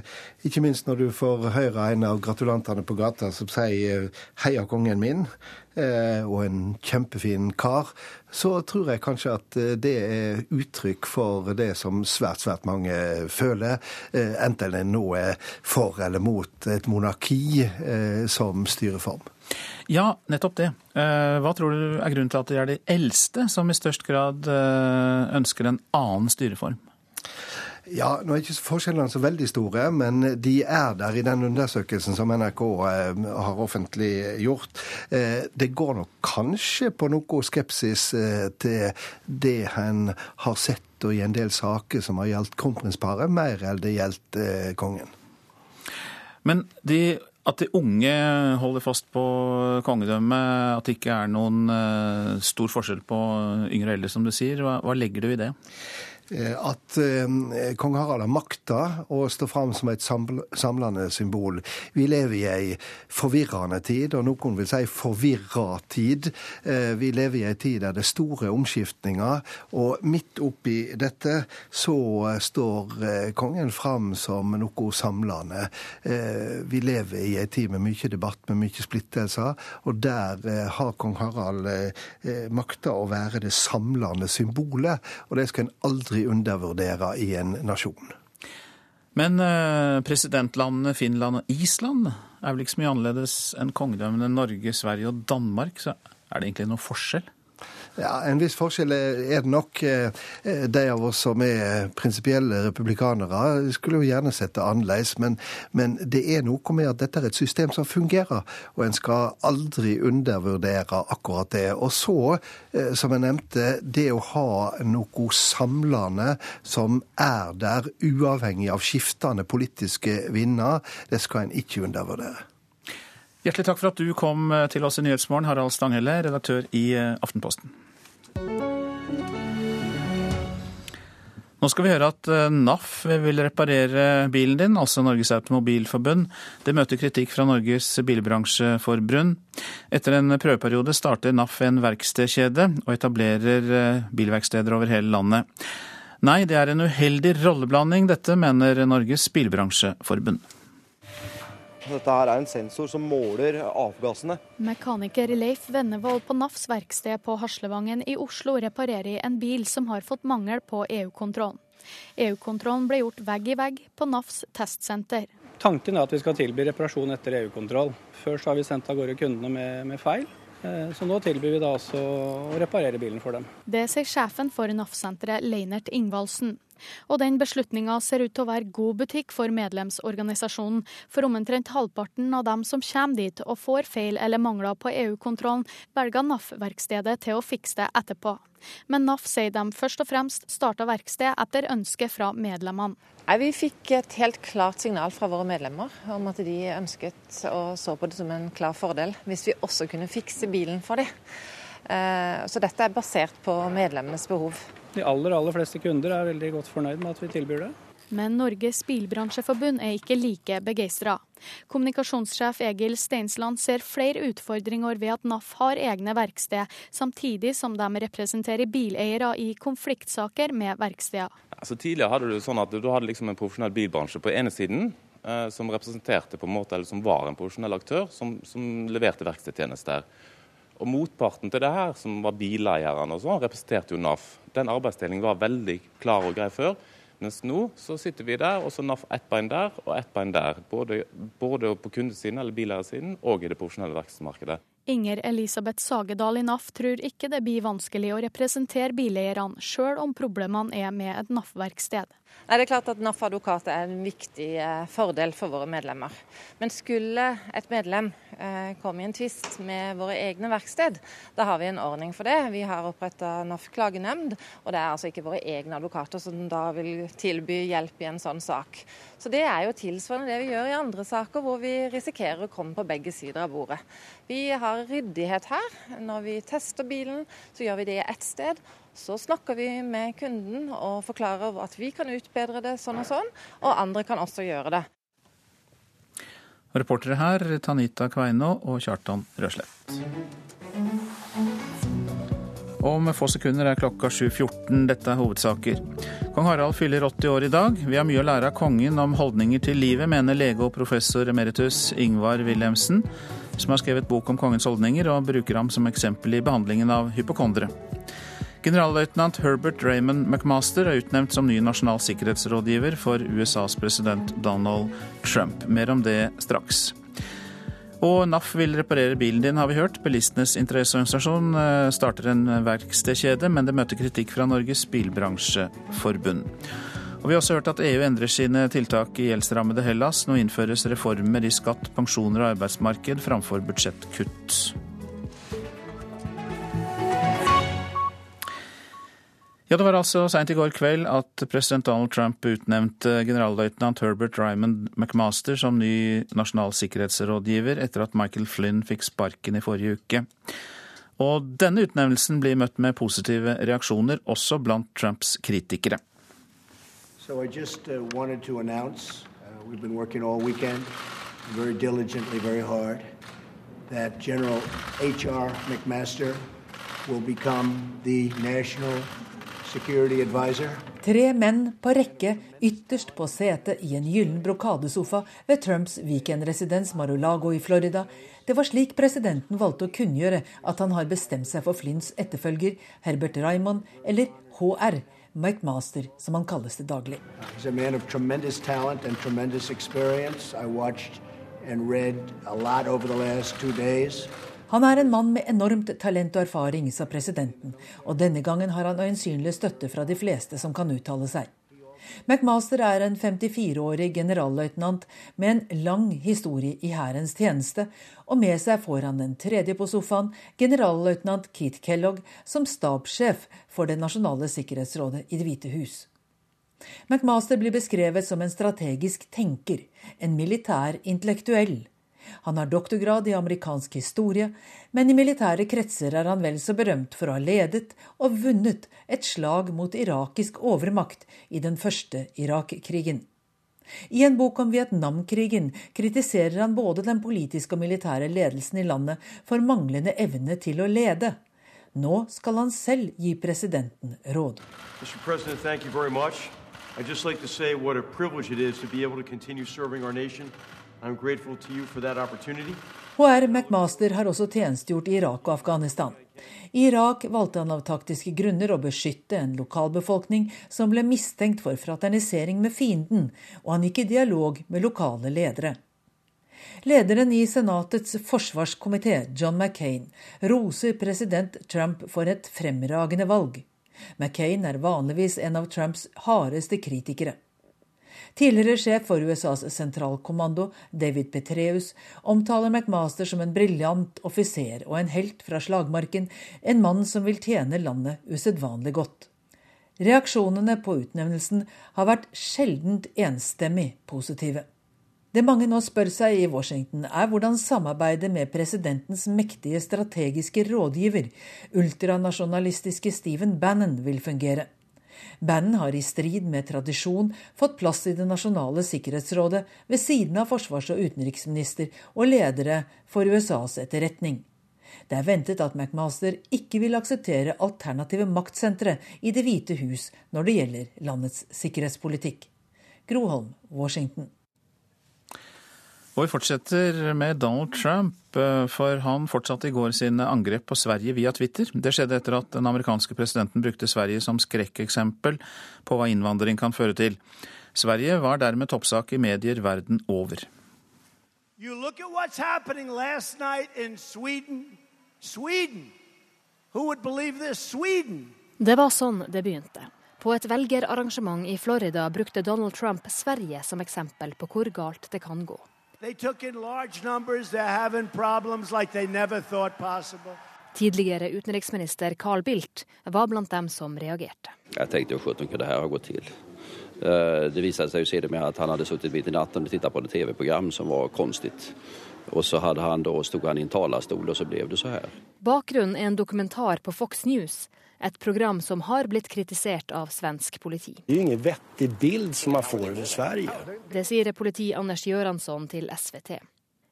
ikke minst når du får høre en av gratulantene på gata som sier 'heia kongen min', og en kjempefin kar, så tror jeg kanskje at det er uttrykk for det som svært, svært mange føler. Enten en nå er for eller mot et monarki som styreform. Ja, nettopp det. Hva tror du er grunnen til at det er de eldste som i størst grad ønsker en annen styreform? Ja, nå er ikke forskjellene så veldig store, men de er der i den undersøkelsen som NRK har offentliggjort. Det går nok kanskje på noe skepsis til det en har sett og i en del saker som har gjeldt kronprinsparet, mer enn det gjeldt kongen. Men de at de unge holder fast på kongedømmet, at det ikke er noen stor forskjell på yngre og eldre, som du sier, hva legger du i det? At eh, kong Harald har makta å stå fram som et samlende symbol. Vi lever i ei forvirrende tid, og noen vil si forvirra tid. Eh, vi lever i ei tid der det er store omskiftninger, og midt oppi dette så står eh, kongen fram som noe samlende. Vi lever i ei tid med mye debatt, med mye splittelser, og der har kong Harald makta å være det samlende symbolet, og det skal en aldri undervurdere i en nasjon. Men presidentlandene Finland og Island er vel ikke så mye annerledes enn kongedømmene Norge, Sverige og Danmark, så er det egentlig noen forskjell? Ja, En viss forskjell er det nok. De av oss som er prinsipielle republikanere, skulle jo gjerne sett det annerledes. Men, men, det er noe med at dette er et system som fungerer, og en skal aldri undervurdere akkurat det. Og så, som jeg nevnte, det å ha noe samlende som er der, uavhengig av skiftende politiske vinder, det skal en ikke undervurdere. Hjertelig takk for at du kom til oss i Nyhetsmorgen, Harald Stanghelle, redaktør i Aftenposten. Nå skal vi høre at NAF vil reparere bilen din, altså Norges Automobilforbund. Det møter kritikk fra Norges bilbransjeforbund. Etter en prøveperiode starter NAF en verkstedkjede og etablerer bilverksteder over hele landet. Nei, det er en uheldig rolleblanding dette, mener Norges bilbransjeforbund. Dette her er en sensor som måler avgassene. Mekaniker Leif Vennevold på NAFs verksted på Haslevangen i Oslo reparerer en bil som har fått mangel på EU-kontrollen. EU-kontrollen ble gjort vegg i vegg på NAFs testsenter. Tanken er at vi skal tilby reparasjon etter EU-kontroll. Før så har vi sendt av gårde kundene med, med feil. Så nå tilbyr vi da også å reparere bilen for dem. Det sier sjefen for NAF-senteret, Leinert Ingvaldsen. Og den beslutninga ser ut til å være god butikk for medlemsorganisasjonen, for omtrent halvparten av dem som kommer dit og får feil eller mangler på EU-kontrollen, velger NAF-verkstedet til å fikse det etterpå. Men NAF sier de først og fremst starta verksted etter ønske fra medlemmene. Vi fikk et helt klart signal fra våre medlemmer om at de ønsket og så på det som en klar fordel hvis vi også kunne fikse bilen for dem. Så dette er basert på medlemmenes behov. De aller aller fleste kunder er veldig godt fornøyd med at vi tilbyr det. Men Norges Bilbransjeforbund er ikke like begeistra. Kommunikasjonssjef Egil Steinsland ser flere utfordringer ved at NAF har egne verksted, samtidig som de representerer bileiere i konfliktsaker med verksteder. Altså, tidligere hadde du sånn at du hadde liksom en profesjonell bilbransje på ene siden, eh, som representerte på en måte, eller som var en profesjonell aktør, som, som leverte verkstedtjenester. Og Motparten til det her, som var bileierne, og sånn, representerte jo NAF. Den arbeidsdelingen var veldig klar og grei før. Mens nå så sitter vi der, og så NAF ett bein der og ett bein der. Både, både på kundesiden eller bileiersiden og i det profesjonelle verkstedsmarkedet. Inger Elisabeth Sagedal i NAF tror ikke det blir vanskelig å representere bileierne, sjøl om problemene er med et NAF-verksted. Det er klart at NAF Advokat er en viktig eh, fordel for våre medlemmer. Men skulle et medlem eh, komme i en tvist med våre egne verksted, da har vi en ordning for det. Vi har oppretta NAF klagenemnd, og det er altså ikke våre egne advokater som da vil tilby hjelp i en sånn sak. Så Det er jo tilsvarende det vi gjør i andre saker hvor vi risikerer å komme på begge sider av bordet. Vi har ryddighet her. Når vi tester bilen, så gjør vi det ett sted. Så snakker vi med kunden og forklarer at vi kan utbedre det sånn og sånn, og andre kan også gjøre det. Reportere her Tanita Kveino og Kjartan Røslett. Om få sekunder er klokka 7.14. Dette er hovedsaker. Kong Harald fyller 80 år i dag. Vi har mye å lære av kongen om holdninger til livet, mener lege og professor emeritus Ingvar Wilhelmsen, som har skrevet bok om kongens holdninger og bruker ham som eksempel i behandlingen av hypokondere. Generalløytnant Herbert Raymond McMaster er utnevnt som ny nasjonal sikkerhetsrådgiver for USAs president Donald Trump. Mer om det straks. Og NAF vil reparere bilen din, har vi hørt. Bilistenes interesseorganisasjon eh, starter en verkstedkjede, men det møter kritikk fra Norges bilbransjeforbund. Og Vi har også hørt at EU endrer sine tiltak i gjeldsrammede Hellas. Nå innføres reformer i skatt, pensjoner og arbeidsmarked framfor budsjettkutt. Ja, Det var altså seint i går kveld at president Donald Trump utnevnte generalløytnant Herbert Ryman McMaster som ny nasjonal sikkerhetsrådgiver etter at Michael Flynn fikk sparken i forrige uke. Og denne utnevnelsen blir møtt med positive reaksjoner, også blant Trumps kritikere. So I just uh, wanted to announce, uh, we've been working all weekend, very diligently, very hard, that General H.R. McMaster will become the Tre menn på rekke ytterst på setet i en gyllen brokadesofa ved Trumps weekendresidens Mar-o-Lago i Florida. Det var slik presidenten valgte å kunngjøre at han har bestemt seg for Flynns etterfølger, Herbert Raymond, eller HR, Mike Master, som han kalles til daglig. and Han er en mann med enormt talent og erfaring, sa presidenten, og denne gangen har han øyensynlig støtte fra de fleste som kan uttale seg. McMaster er en 54-årig generalløytnant med en lang historie i hærens tjeneste, og med seg får han den tredje på sofaen, generalløytnant Keith Kellogg, som stabssjef for Det nasjonale sikkerhetsrådet i Det hvite hus. McMaster blir beskrevet som en strategisk tenker, en militær intellektuell han har doktorgrad i amerikansk historie, men i militære kretser er han vel så berømt for å ha ledet og vunnet et slag mot irakisk overmakt i den første Irak-krigen. I en bok om Vietnamkrigen kritiserer han både den politiske og militære ledelsen i landet for manglende evne til å lede. Nå skal han selv gi presidenten råd. President, HR McMaster har også tjenestegjort i Irak og Afghanistan. I Irak valgte han av taktiske grunner å beskytte en lokalbefolkning som ble mistenkt for fraternisering med fienden, og han gikk i dialog med lokale ledere. Lederen i Senatets forsvarskomité, John McCain, roser president Trump for et fremragende valg. McCain er vanligvis en av Trumps hardeste kritikere. Tidligere sjef for USAs sentralkommando, David Petreus, omtaler McMaster som en briljant offiser og en helt fra slagmarken, en mann som vil tjene landet usedvanlig godt. Reaksjonene på utnevnelsen har vært sjeldent enstemmig positive. Det mange nå spør seg i Washington, er hvordan samarbeidet med presidentens mektige strategiske rådgiver, ultranasjonalistiske Stephen Bannon, vil fungere. Bannon har i strid med tradisjon fått plass i Det nasjonale sikkerhetsrådet ved siden av forsvars- og utenriksminister og ledere for USAs etterretning. Det er ventet at McMaster ikke vil akseptere alternative maktsentre i Det hvite hus når det gjelder landets sikkerhetspolitikk. Groholm, Washington. Og vi fortsetter med Donald Trump, eh, for han fortsatte i går sine angrep på Sverige via Twitter. Det skjedde etter at den amerikanske presidenten brukte Sverige som skrekkeksempel på hva innvandring kan føre til. Sverige var dermed toppsak i medier verden over. You look at what's happening last night in Sweden. Sweden! Who would believe this? Sweden! Det var sånn det begynte. På et velgerarrangement i Florida brukte Donald Trump Sverige som eksempel på hvor galt det kan gå. They took in large numbers. They're having problems like they never thought possible. Tidligere utenriksminister Carl Bildt var blant dem som reagerte. Jeg tenkte jo hvordan kunne det her ha gått til. Eh, Det viste seg jo at han hadde sittet midt i natten og sett på et TV-program som var konstigt. Og så hadde han då, stod han i en talerstol, og så ble det så her. Bakgrunnen er en dokumentar på Fox News, et program som har blitt kritisert av svensk politi. Det er jo ingen vettig bild som man får over Sverige. Det sier politi Anders Göransson til SVT.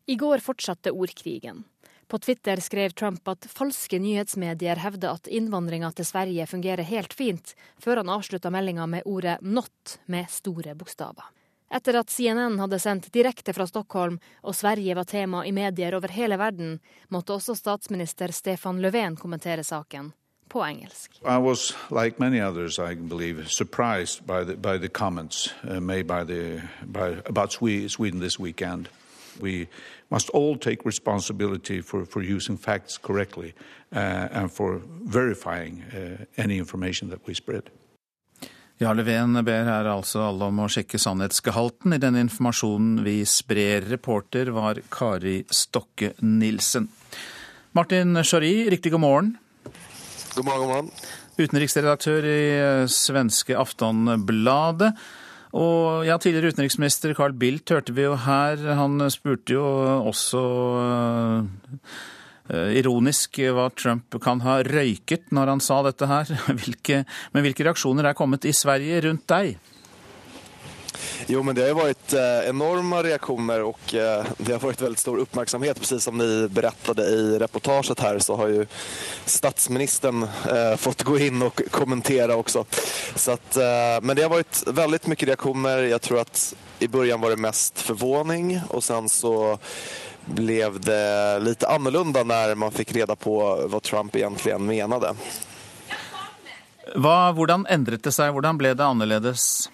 I går fortsatte ordkrigen. På Twitter skrev Trump at falske nyhetsmedier hevder at innvandringa til Sverige fungerer helt fint, før han avslutta meldinga med ordet 'not' med store bokstaver. Etter at CNN hadde sendt direkte fra Stockholm og Sverige var tema i medier over hele verden, måtte også statsminister Stefan Löfven kommentere saken på engelsk. I was, like many others, I believe, surprised by the, by the comments uh, made by the, by, about Sweden this weekend. We must all take responsibility for, for using facts correctly uh, and for verifying uh, any information that we spread. Ja, Löfven ber her altså alle om å sjekke sannhetsgehalten i den informasjonen vi sprer. Reporter var Kari Stokke Nilsen. Martin Schori, riktig god morgen. God morgen, god morgen. Utenriksredaktør i eh, svenske Aftonbladet. Og ja, tidligere utenriksminister Carl Bildt hørte vi jo her. Han spurte jo også eh, ironisk hva Trump kan ha røyket når han sa dette her. Hvilke, men hvilke reaksjoner er kommet i Sverige rundt deg? Jo, men det har ju varit eh, enorma reaktioner och eh, det har varit väldigt stor uppmärksamhet. Precis som ni berättade i reportaget här så har ju statsministern eh, fått gå in och kommentera också. Så att, eh, men det har varit väldigt mycket reaktioner. Jag tror att i början var det mest förvåning och sen så blev det lite annorlunda när man fick reda på vad Trump egentligen menade. Hva, hvordan endret det seg? Hvordan ble det annerledes?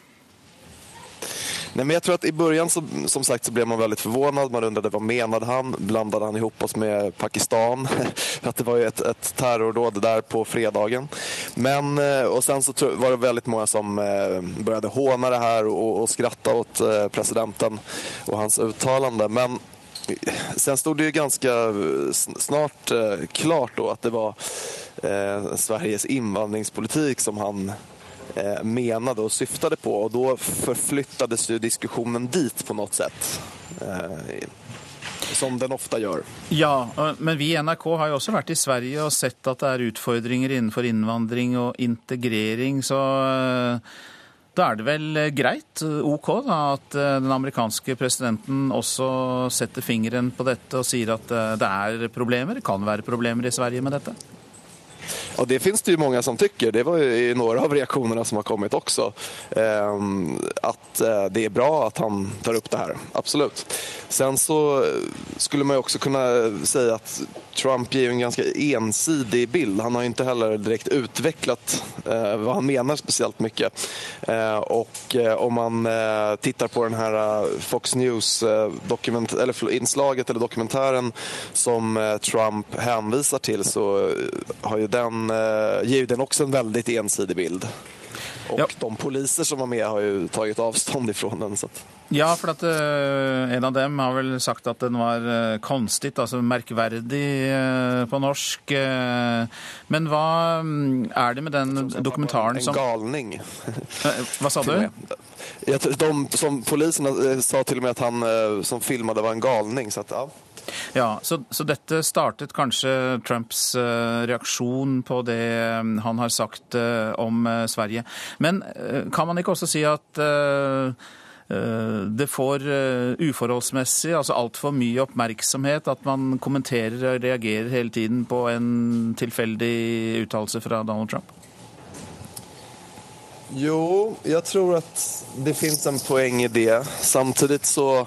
Nej, men jag tror att i början så, som sagt så blev man väldigt förvånad. Man undrade vad menade han? Blandade han ihop oss med Pakistan? att det var ju ett, ett terrordåd där på fredagen. Men, eh, och sen så var det väldigt många som eh, började håna det här och, och skratta åt eh, presidenten och hans uttalande. Men sen stod det ju ganska snart klart då att det var Sveriges invandringspolitik som han menade och syftade på och då förflyttades ju diskussionen dit på något sätt. Eh, som den ofta gjør. Ja, men vi i NRK har jo også vært i Sverige og sett at det er utfordringer innenfor innvandring og integrering, så eh, da er det vel greit, OK, da, at eh, den amerikanske presidenten også setter fingeren på dette og sier at eh, det er problemer, kan være problemer i Sverige med dette? Och det finns det ju många som tycker. Det var ju i några av reaktionerna som har kommit också. Ehm, att eh, det är bra att han tar upp det här, absolut. Sen så skulle man ju också kunna säga att Trump ger en ganska ensidig bild. Han har ju inte heller direkt utvecklat eh, vad han menar speciellt mycket. Eh, och om man tittar på den här Fox News dokument eller inslaget eller dokumentären som Trump hänvisar till så har ju den, eh, ger ju den också en väldigt ensidig bild. Och de poliser som var med har ju tagit avstånd ifrån den. Så att... Ja, for at uh, en av dem har vel sagt at den var uh, konstig, altså merkverdig uh, på norsk. eh. men hva um, er det med den dokumentaren En galning. Eh, Hva sa du? De som poliserna eh, sa till och med att han eh, som filmade var en galning. Så att, ja. Ja, så, så, dette startet kanskje Trumps uh, reaksjon på det um, han har sagt uh, om Sverige. Men kan man ikke også si at det får uforholdsmessig, altså altfor mye oppmerksomhet, at man kommenterer og reagerer hele tiden på en tilfeldig uttalelse fra Donald Trump? Jo, jeg tror at det finnes en poeng i det. Samtidig så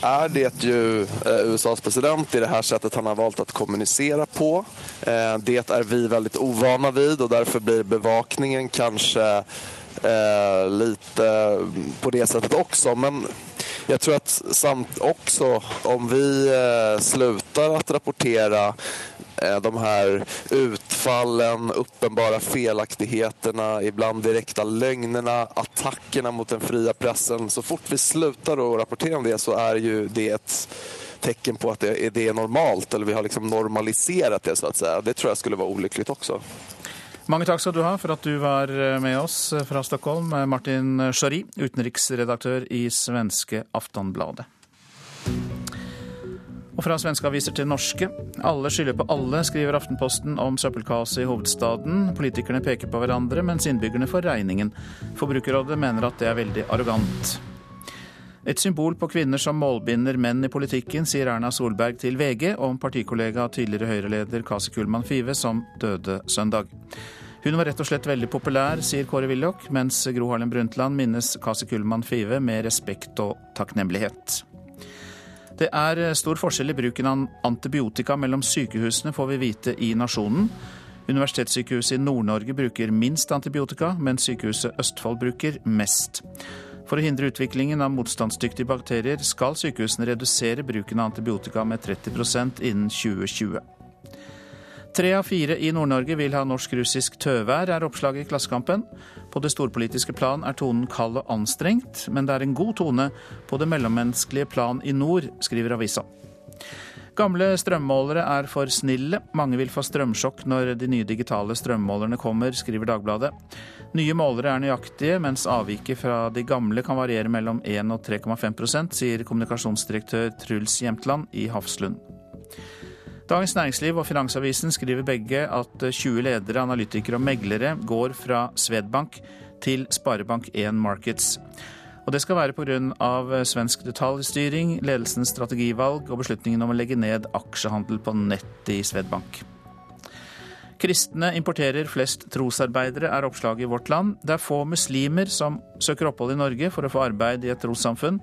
är det ju eh, USAs president i det här sättet han har valt att kommunicera på. Eh, det är vi väldigt ovana vid och därför blir bevakningen kanske litt på det sättet också. Men jag tror att samt också om vi slutar att rapportera Eh, de här utfallen, uppenbara felaktigheterna, ibland direkta lögnerna, attackerna mot den fria pressen. Så fort vi slutar att rapportera om det så är ju det ett tecken på att det, är normalt, eller vi har liksom normaliserat det så att säga. Det tror jag skulle vara olyckligt också. Mange takk skal du ha for at du var eh, med oss eh, fra Stockholm, Martin Schari, utenriksredaktør i svenske Aftonbladet. Og fra svenske aviser til norske. Alle skylder på alle, skriver Aftenposten om søppelkaoset i hovedstaden. Politikerne peker på hverandre, mens innbyggerne får regningen. Forbrukerrådet mener at det er veldig arrogant. Et symbol på kvinner som målbinder menn i politikken, sier Erna Solberg til VG om partikollega tidligere Høyre-leder Kasi Kullmann Five, som døde søndag. Hun var rett og slett veldig populær, sier Kåre Willoch, mens Gro Harlem Brundtland minnes Kasi Kullmann Five med respekt og takknemlighet. Det er eh, stor forskjell i bruken av antibiotika mellom sykehusene, får vi vite i Nasjonen. Universitetssykehuset i Nord-Norge bruker minst antibiotika, mens sykehuset Østfold bruker mest. For å hindre utviklingen av motstandsdyktige bakterier skal sykehusene redusere bruken av antibiotika med 30% innen 2020. Tre av fire i Nord-Norge vil ha norsk-russisk tøvær, er oppslaget i Klassekampen. På det storpolitiske plan er tonen kald og anstrengt, men det er en god tone på det mellommenneskelige plan i nord, skriver avisa. Gamle strømmålere er for snille. Mange vil få strømsjokk når de nye digitale strømmålerne kommer, skriver Dagbladet. Nye målere er nøyaktige, mens avviket fra de gamle kan variere mellom 1 og 3,5% sier kommunikasjonsdirektør Truls Jemtland i Hafslund. Dagens Næringsliv og Finansavisen skriver begge at 20 ledere, analytikere og meglere går fra Swedbank til Sparebank1 Markets. Og det skal være pga. svensk detaljstyring, ledelsens strategivalg og beslutningen om å legge ned aksjehandel på nett i Swedbank. Kristne importerer flest trosarbeidere, er oppslaget i Vårt Land. Det er få muslimer som søker opphold i Norge for å få arbeid i et trossamfunn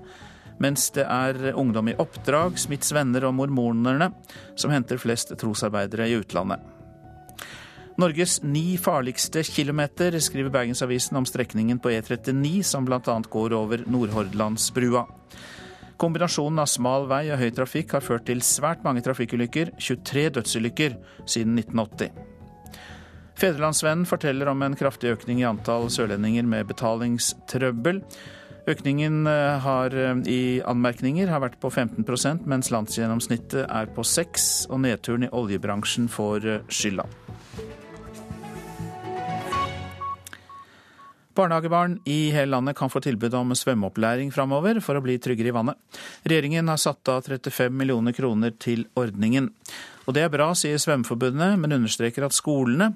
mens det er ungdom i oppdrag, Smiths venner og mormonerne som henter flest trosarbeidere i utlandet. Norges ni farligste kilometer, skriver Bergensavisen om strekningen på E39 som bl.a. går over Nordhordlandsbrua. Kombinasjonen av smal vei og høy trafikk har ført til svært mange trafikkulykker, 23 dødsulykker siden 1980. Fedrelandsvennen forteller om en kraftig økning i antall sørlendinger med betalingstrøbbel. Økningen eh, har, eh, i anmerkninger har vært på 15% mens landsgjennomsnittet er på 6 og nedturen i oljebransjen får eh, skylda. Barnehagebarn i hele landet kan få tilbud om svømmeopplæring framover for å bli tryggere i vannet. Regjeringen har satt av 35 millioner kroner til ordningen. Og det er bra, sier Svømmeforbundet, men understreker at skolene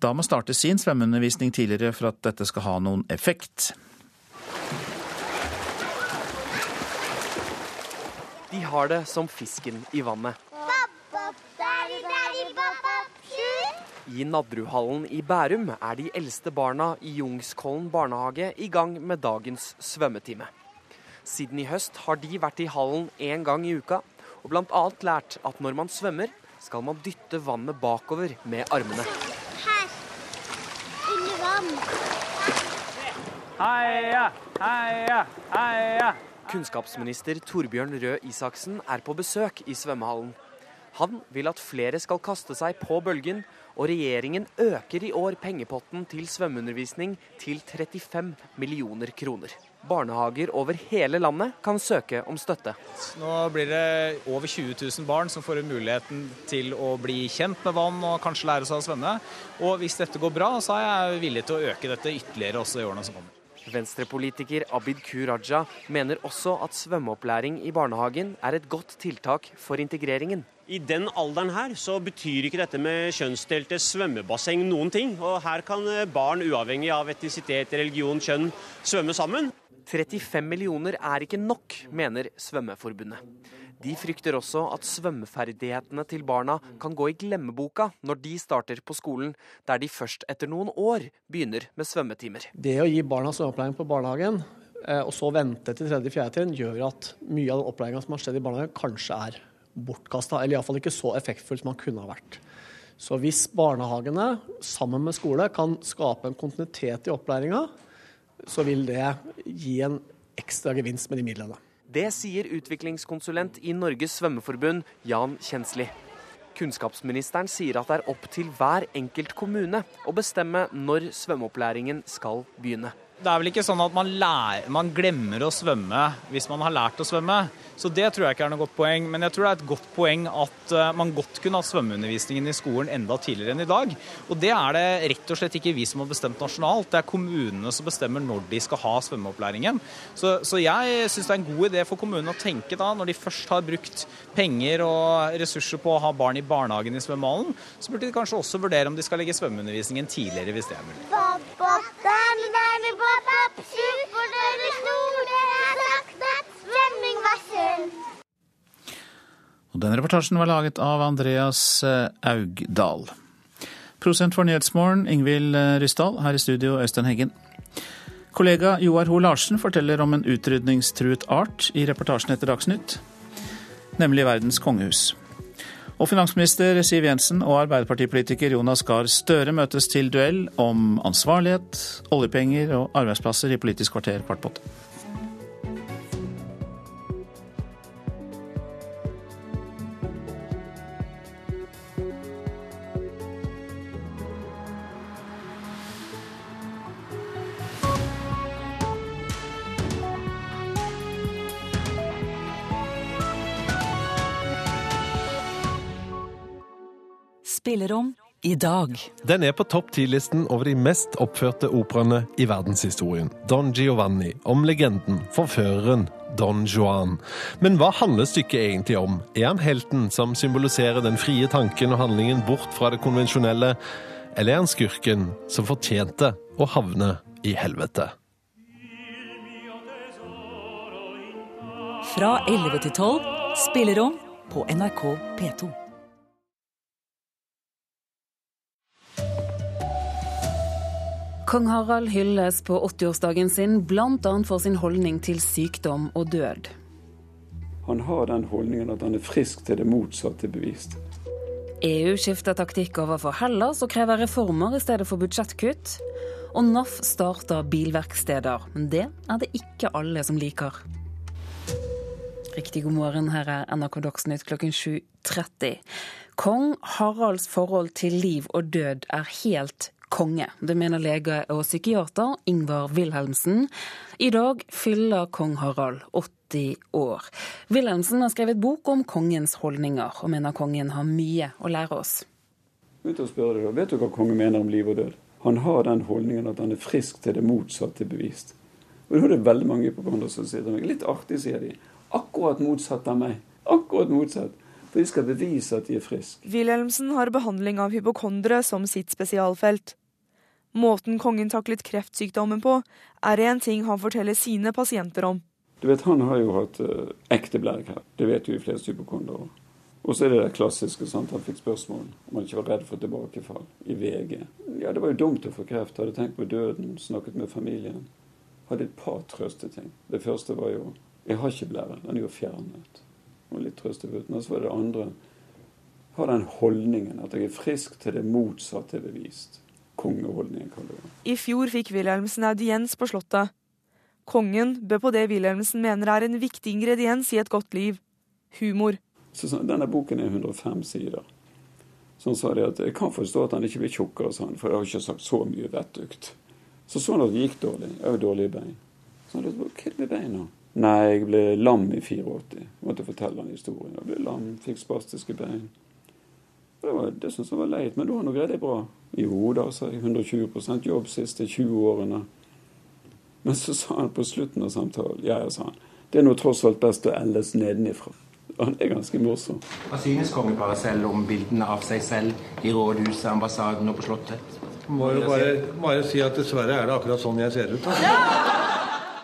da må starte sin svømmeundervisning tidligere for at dette skal ha noen effekt. De har det som fisken i vannet. I Nadderudhallen i Bærum er de eldste barna i Jungskollen barnehage i gang med dagens svømmetime. Siden i høst har de vært i hallen én gang i uka og bl.a. lært at når man svømmer, skal man dytte vannet bakover med armene. Her. Under vann. Heia, heia, heia. Kunnskapsminister Torbjørn Røe Isaksen er på besøk i svømmehallen. Han vil at flere skal kaste seg på bølgen, og regjeringen øker i år pengepotten til svømmeundervisning til 35 millioner kroner. Barnehager over hele landet kan søke om støtte. Nå blir det over 20 000 barn som får muligheten til å bli kjent med vann og kanskje lære seg å svømme. Og hvis dette går bra, så er jeg villig til å øke dette ytterligere også i årene som kommer. Venstrepolitiker Abid Q. Raja mener også at svømmeopplæring i barnehagen er et godt tiltak for integreringen. I den alderen her så betyr ikke dette med kjønnsdelte svømmebasseng noen ting. Og her kan barn uavhengig av etnisitet, religion, kjønn svømme sammen. 35 millioner er ikke nok, mener Svømmeforbundet. De frykter også at svømmeferdighetene til barna kan gå i glemmeboka når de starter på skolen, der de først etter noen år begynner med svømmetimer. Det å gi barna svømmeopplæring på barnehagen, eh, og så vente til tredje-fjerde trinn, gjør at mye av den opplæringa som har skjedd i barnehagen, kanskje er bortkasta. Eller iallfall ikke så effektfull som den kunne ha vært. Så hvis barnehagene sammen med skole kan skape en kontinuitet i opplæringa, så vil det gi en ekstra gevinst med de midlene. Det sier utviklingskonsulent i Norges svømmeforbund, Jan Kjensli. Kunnskapsministeren sier at det er opp til hver enkelt kommune å bestemme når svømmeopplæringen skal begynne. Det er vel ikke sånn at man, lærer, man, glemmer å svømme hvis man har lært å svømme. Så det tror jeg ikke er noe godt poeng. Men jeg tror det er et godt poeng at eh, man godt kunne hatt svømmeundervisningen i skolen enda tidligere enn i dag. Og det er det rett og slett ikke vi som har bestemt nasjonalt. Det er kommunene som bestemmer når de skal ha svømmeopplæringen. Så, så jeg syns det er en god idé for kommunene å tenke da, når de først har brukt penger og ressurser på å ha barn i barnehagen i svømmehallen, så burde de kanskje også vurdere om de skal legge svømmeundervisningen tidligere hvis det er mulig. Og Den reportasjen var laget av Andreas eh, Augdal. Prosent for Nyhetsmorgen, Ingvild eh, Ryssdal. Her i studio, Øystein Heggen. Kollega Joar Ho Larsen forteller om en utrydningstruet art i reportasjen etter Dagsnytt, nemlig Verdens kongehus. Og finansminister Siv Jensen og arbeiderpartipolitiker Jonas Gahr Støre møtes til duell om ansvarlighet, oljepenger og arbeidsplasser i Politisk kvarter kvart på. Spillerom i dag. Den er på topp ti-listen over de mest oppførte operaene i verdenshistorien. Don Giovanni, om legenden, forføreren Don Juan. Men hva handler stykket egentlig om? Er han helten som symboliserer den frie tanken og handlingen bort fra det konvensjonelle, eller er han skurken som fortjente å havne i helvete? Fra 11 til 12 spillerom på NRK P2. Kong Harald hylles på 80-årsdagen sin bl.a. for sin holdning til sykdom og død. Han har den holdningen at han er frisk til det motsatte bevist. EU skifter taktikk overfor Hellas og krever reformer i stedet for budsjettkutt. Og NAF starter bilverksteder, men det er det ikke alle som liker. Riktig god morgen, her er NRK Dagsnytt klokken 7.30. Kong Haralds forhold til liv og død er helt konge. Det mener lege og psykiater Ingvar Wilhelmsen. I dag fyller kong Harald 80 år. Wilhelmsen har skrevet bok om kongens holdninger, og mener kongen har mye å lære oss. Du, deg, vet du hva kongen mener om liv og død? Han har den holdningen at han er frisk til det motsatte bevist. Og da er det veldig mange på hverandre som sier til meg Litt artig, sier de. Akkurat motsatt av meg. Akkurat motsatt. For de skal bevise at de er friske. Wilhelmsen har behandling av hypokondere som sitt spesialfelt. Måten kongen taklet kreftsykdommen på, er en ting han forteller sine pasienter om. Du vet, Han har jo hatt uh, ekte blærekreft. Det vet jo de fleste hypokondere. Og så er det det klassiske. sant? Han fikk spørsmål om han ikke var redd for tilbakefall i VG. Ja, det var jo dumt å få kreft. Hadde tenkt på døden, snakket med familien. Hadde et par trøsteting. Det første var jo Jeg har ikke blære. Den er jo fjernet. Og litt trøstefullt. Og så var det det andre. Har den holdningen at jeg er frisk til det motsatte er bevist kongeholdning. I fjor fikk Wilhelmsen audiens på Slottet. Kongen bød på det Wilhelmsen mener er en viktig ingrediens i et godt liv humor. Så, denne boken er 105 sider. Så han sa det at jeg kan forstå at han ikke blir tjukkere, sa han, for jeg har ikke sagt så mye vettugt. Så så han at det gikk dårlig. Jeg har dårlige bein. Så han hva er det med beina? Nei, jeg ble lam i 84. Jeg måtte fortelle han historien. Jeg ble lam, fikk spastiske bein. Det, var, det syntes jeg var leit, men du har nå greid deg bra. Jo da, sa jeg. 120% jobb siste 20 årene. Men så sa han på slutten av samtalen ja, ja, sa han, det er nå tross alt best å eldes nedenifra. Han er ganske morsom. Hva synes kongeparet selv om bildene av seg selv i rådhuset, ambassaden og på Slottet? Må jo bare, bare si at dessverre er det akkurat sånn jeg ser ut. Da.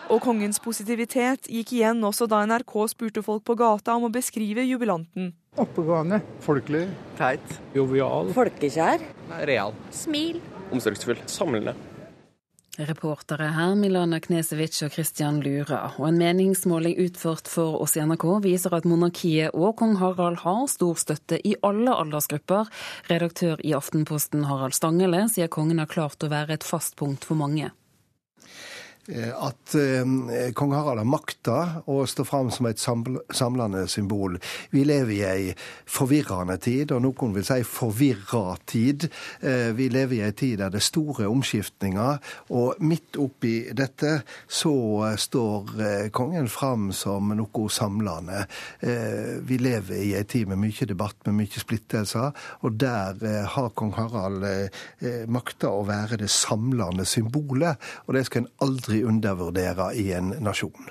Og kongens positivitet gikk igjen også da NRK spurte folk på gata om å beskrive jubilanten. Oppegående. Folkelig. Teit. Jovial. Folkekjær. Real. Smil. Omsorgsfull. Samlende. Reportere her Milana Knesevic og Christian Lura. Og en meningsmåling utført for oss i NRK viser at monarkiet og kong Harald har stor støtte i alle aldersgrupper. Redaktør i Aftenposten Harald Stangele sier kongen har klart å være et fast punkt for mange. Eh, at eh, kong Harald har makta å stå fram som et samlende symbol. Vi lever i ei forvirrende tid, og noen vil si forvirra tid. Eh, vi lever i ei tid der det er store omskiftninger, og midt oppi dette så står kongen fram som noe samlende. Vi lever i ei tid med mye debatt, med mye splittelser, og der har kong Harald makta å være det samlende symbolet, og det skal en aldri aldri undervurdere i en nasjon.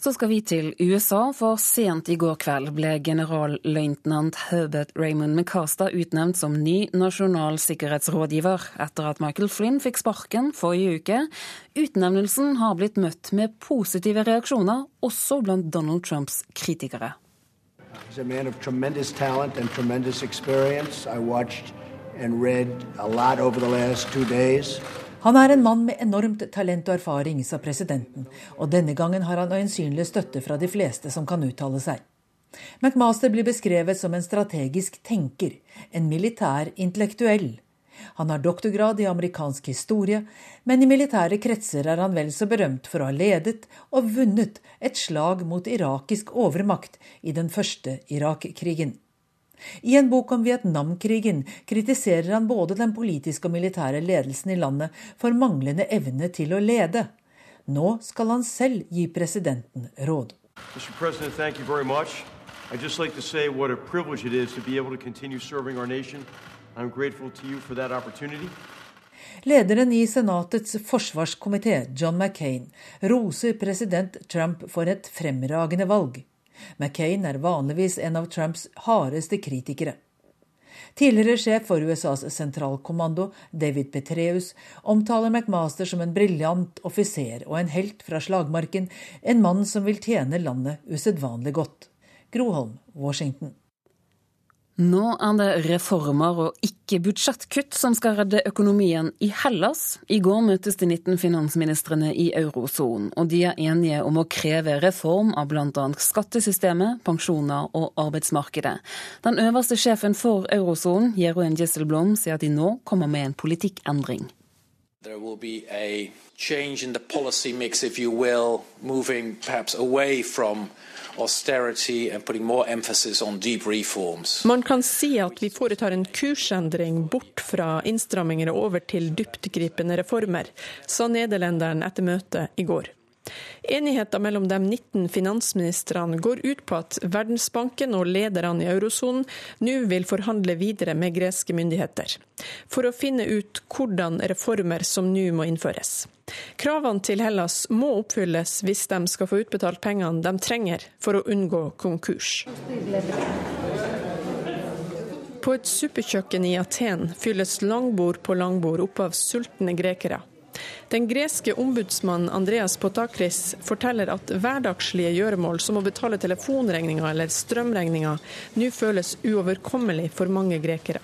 Så skal vi til USA, for sent i går kveld ble generalløytnant Herbert Raymond McCaster utnevnt som ny nasjonal sikkerhetsrådgiver, etter at Michael Flynn fikk sparken forrige uke. Utnevnelsen har blitt møtt med positive reaksjoner, også blant Donald Trumps kritikere. He's a man of tremendous talent and tremendous experience. I watched and read a lot over the last two days. Han er en mann med enormt talent og erfaring, sa presidenten, og denne gangen har han øyensynlig støtte fra de fleste som kan uttale seg. McMaster blir beskrevet som en strategisk tenker, en militær intellektuell. Han har doktorgrad i amerikansk historie, men i militære kretser er han vel så berømt for å ha ledet og vunnet et slag mot irakisk overmakt i den første Irak-krigen. I en bok om Vietnamkrigen kritiserer han både den politiske og militære ledelsen i landet for manglende evne til å lede. Nå skal han selv gi presidenten råd. Mr. President, thank you very much. I'd just like to say what a privilege it is to be able to continue serving our nation. I'm grateful to you for that opportunity. Lederen i Senatets forsvarskomité, John McCain, roser president Trump for et fremragende valg. McCain er vanligvis en av Trumps hardeste kritikere. Tidligere sjef for USAs sentralkommando, David Petreus, omtaler McMaster som en briljant offiser og en helt fra slagmarken, en mann som vil tjene landet usedvanlig godt. Groholm, Washington. Nå er det reformer og ikke budsjettkutt som skal redde økonomien i Hellas. I går møtes de 19 finansministrene i eurosonen, og de er enige om å kreve reform av bl.a. skattesystemet, pensjoner og arbeidsmarkedet. Den øverste sjefen for eurosonen, Jeroen Gisselblom, sier at de nå kommer med en politikkendring. There will be a change in the policy mix, if you will, moving perhaps man kan si at vi foretar en kursendring bort fra innstramminger og over til dyptgripende reformer, sa nederlenderen etter møtet i går. Enigheten mellom de 19 finansministrene går ut på at Verdensbanken og lederne i eurosonen nå vil forhandle videre med greske myndigheter, for å finne ut hvordan reformer som nå må innføres. Kravene til Hellas må oppfylles hvis de skal få utbetalt pengene de trenger for å unngå konkurs. På et suppekjøkken i Aten fylles langbord på langbord opp av sultne grekere. Den greske ombudsmannen Andreas Potakris forteller at hverdagslige gjøremål som å betale telefonregninga eller strømregninga nå føles uoverkommelig for mange grekere.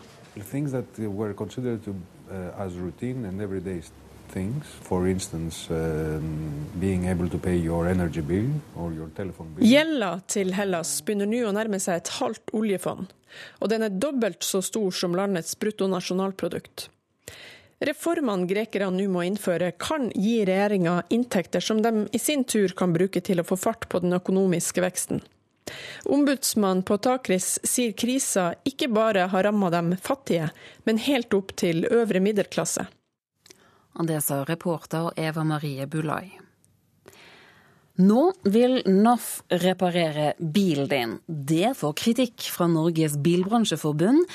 Gjelda til Hellas begynner nå å nærme seg et halvt oljefond, og den er dobbelt så stor som landets bruttonasjonalprodukt. Reformene grekerne nå må innføre, kan gi regjeringa inntekter som de i sin tur kan bruke til å få fart på den økonomiske veksten. Ombudsmann på Takris sier krisa ikke bare har ramma dem fattige, men helt opp til øvre middelklasse. Det sa reporter Eva Marie Bulai. Nå vil NAF reparere bilen din. Det får kritikk fra Norges bilbransjeforbund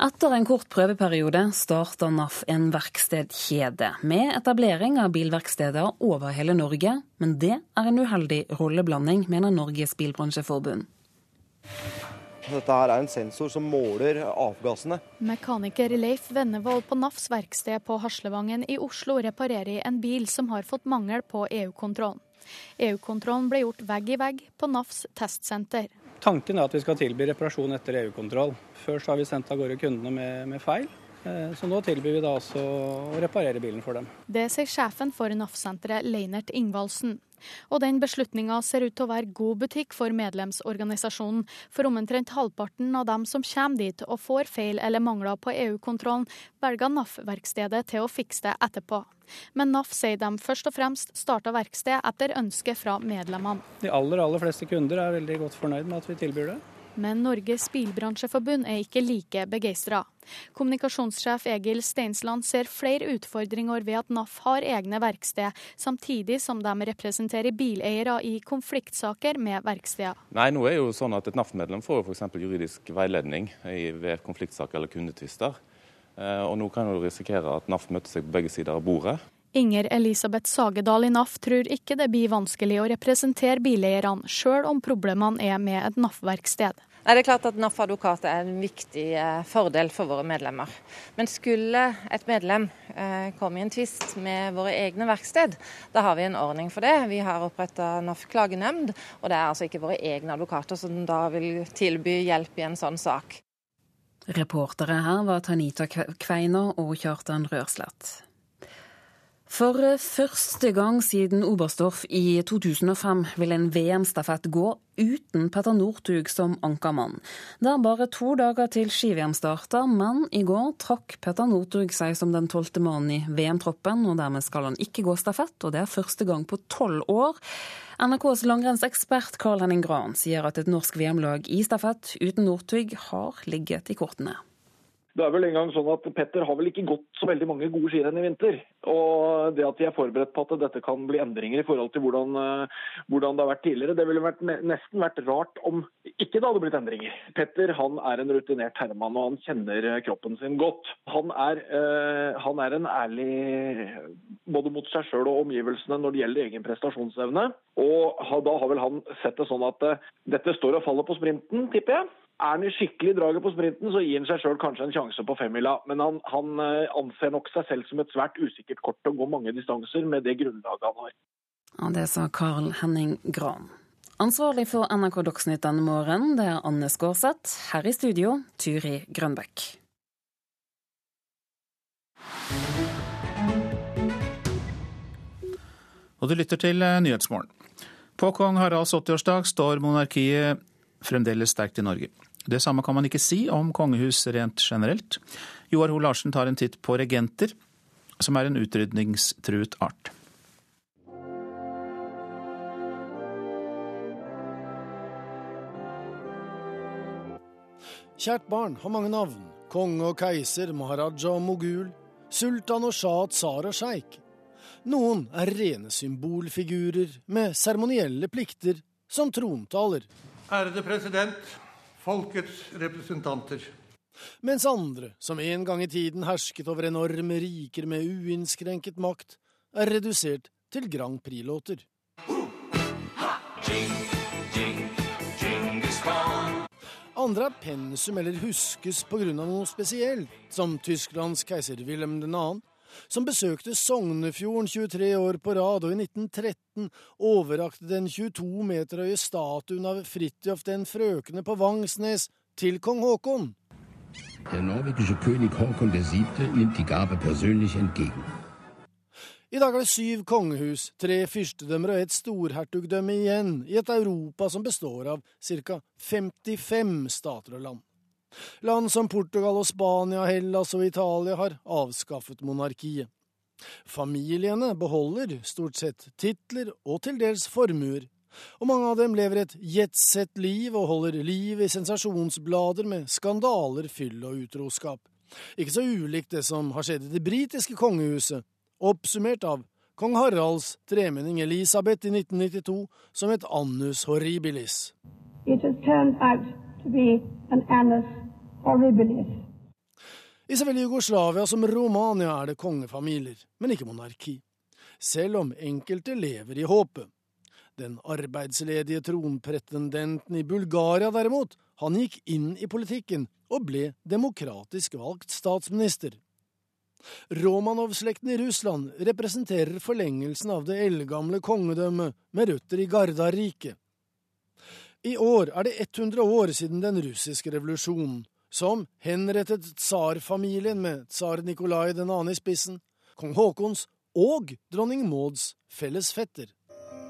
Etter en kort prøveperiode starter NAF en verkstedkjede, med etablering av bilverksteder over hele Norge. Men det er en uheldig rolleblanding, mener Norges Bilbransjeforbund. Dette her er en sensor som måler avgassene. Mekaniker Leif Vennevold på NAFs verksted på Haslevangen i Oslo reparerer en bil som har fått mangel på EU-kontrollen. EU-kontrollen ble gjort vegg i vegg på NAFs testsenter. Tanken er at vi skal tilby reparasjon etter EU-kontroll. Før så har vi sendt av gårde kundene med, med feil. Eh, så nå tilbyr vi da også å reparere bilen for dem. Det sier sjefen for NAF-senteret, Leinert Ingvaldsen. Og den beslutninga ser ut til å være god butikk for medlemsorganisasjonen, for omtrent halvparten av dem som kommer dit og får feil eller mangler på EU-kontrollen, velger NAF-verkstedet til å fikse det etterpå. Men NAF sier de først og fremst starta verksted etter ønske fra medlemmene. De aller, aller fleste kunder er veldig godt fornøyd med at vi tilbyr det. Men Norges Bilbransjeforbund er ikke like begeistra. Kommunikasjonssjef Egil Steinsland ser flere utfordringer ved at NAF har egne verksted, samtidig som de representerer bileiere i konfliktsaker med verksteder. Nei, nå er jo sånn at Et NAF-medlem får f.eks. juridisk veiledning ved konfliktsaker eller kundetvister. Eh, og nå kan du risikere at NAF møter seg på begge sider av bordet. Inger Elisabeth Sagedal i NAF tror ikke det blir vanskelig å representere bileierne, sjøl om problemene er med et NAF-verksted. Nei, det er klart at NAF advokat er en viktig eh, fordel for våre medlemmer. Men skulle et medlem eh, komme i en tvist med våre egne verksted, da har vi en ordning for det. Vi har oppretta NAF klagenemnd, og det er altså ikke våre egne advokater som da vil tilby hjelp i en sånn sak. Reportere her var Tanita Kveiner og Kjartan Rørslett. For første gang siden Oberstdorf i 2005 vil en VM-stafett gå uten Petter Northug som ankermann. Det er bare to dager til ski-VM starter, men i går trakk Petter Northug seg som den tolvte mannen i VM-troppen, og dermed skal han ikke gå stafett, og det er første gang på tolv år. NRKs langrennsekspert Carl Henning Gran sier at et norsk VM-lag i stafett uten Northug har ligget i kortene. Det er vel en gang sånn at Petter har vel ikke gått så veldig mange gode skirenn i vinter. Og det at de er forberedt på at dette kan bli endringer i forhold til hvordan, eh, hvordan det har vært tidligere, det ville vært, nesten vært rart om ikke det hadde blitt endringer. Petter han er en rutinert herremann, og han kjenner eh, kroppen sin godt. Han er, øh, han er en ærlig både mot seg sjøl og omgivelsene når det gjelder egen prestasjonsevne. Og da har vel han sett det sånn at dette står og faller på sprinten, tipper jeg. Er han i skikkelig draget på sprinten, så gir han seg sjøl kanskje en sjanse på femmila. Men han, han, eh, anser nok seg selv som et svært usikkert kort til å gå mange distanser med det grunnlaget han har. Ja, det sa Carl Henning Gran. Ansvarlig for NRK Dagsnytt denne morgenen, det er Anne Skårseth. Her i studio, Turi Grønbekk. Og du lytter til eh, Nyhetsmorgen. På kong Haralds 80-årsdag står monarkiet fremdeles sterkt i Norge. Det samme kan man ikke si om kongehus rent generelt. Joar Ho Larsen tar en titt på regenter, som er en utrydningstruet art. Kjært barn har mange navn. Konge og keiser, maharaja og mogul. Sultan og shah, tsar og sjeik. Noen er rene symbolfigurer med seremonielle plikter, som trontaler. Ærede president, folkets representanter. Mens andre, som en gang i tiden hersket over enorme riker med uinnskrenket makt, er redusert til Grand Prix-låter. Andre er pensum eller huskes av noe spesielt, som Tysklands keiser Wilhelm 2., som besøkte Sognefjorden 23 år på rad, og i 1913 overrakte den 22 meter høye statuen av Fridtjof den frøkne på Vangsnes til kong Haakon. Der norwegische König Håkon 7. nimmt die Gabe persönlich entgegen. I dag er det syv kongehus, tre fyrstedømmer og et storhertugdømme igjen, i et Europa som består av ca. 55 stater og land. Land som Portugal og Spania, Hellas og Italia har avskaffet monarkiet. Familiene beholder stort sett titler og til dels formuer, og mange av dem lever et jetsett-liv og holder liv i sensasjonsblader med skandaler, fyll og utroskap. Ikke så ulikt det som har skjedd i det britiske kongehuset, oppsummert av kong Haralds tremenning Elisabeth i 1992 som et annus horribilis. It has turned out to be an annus horribilis. I så Jugoslavia som Romania er det kongefamilier, men ikke monarki. Selv om enkelte lever i håpet. Den arbeidsledige tronpretendenten i Bulgaria derimot, han gikk inn i politikken og ble demokratisk valgt statsminister. Romanov-slekten i Russland representerer forlengelsen av det eldgamle kongedømmet med røtter i Gardarriket. I år er det 100 år siden den russiske revolusjonen, som henrettet tsarfamilien med tsar Nikolai 2. i spissen, kong Haakons og dronning Mauds felles fetter.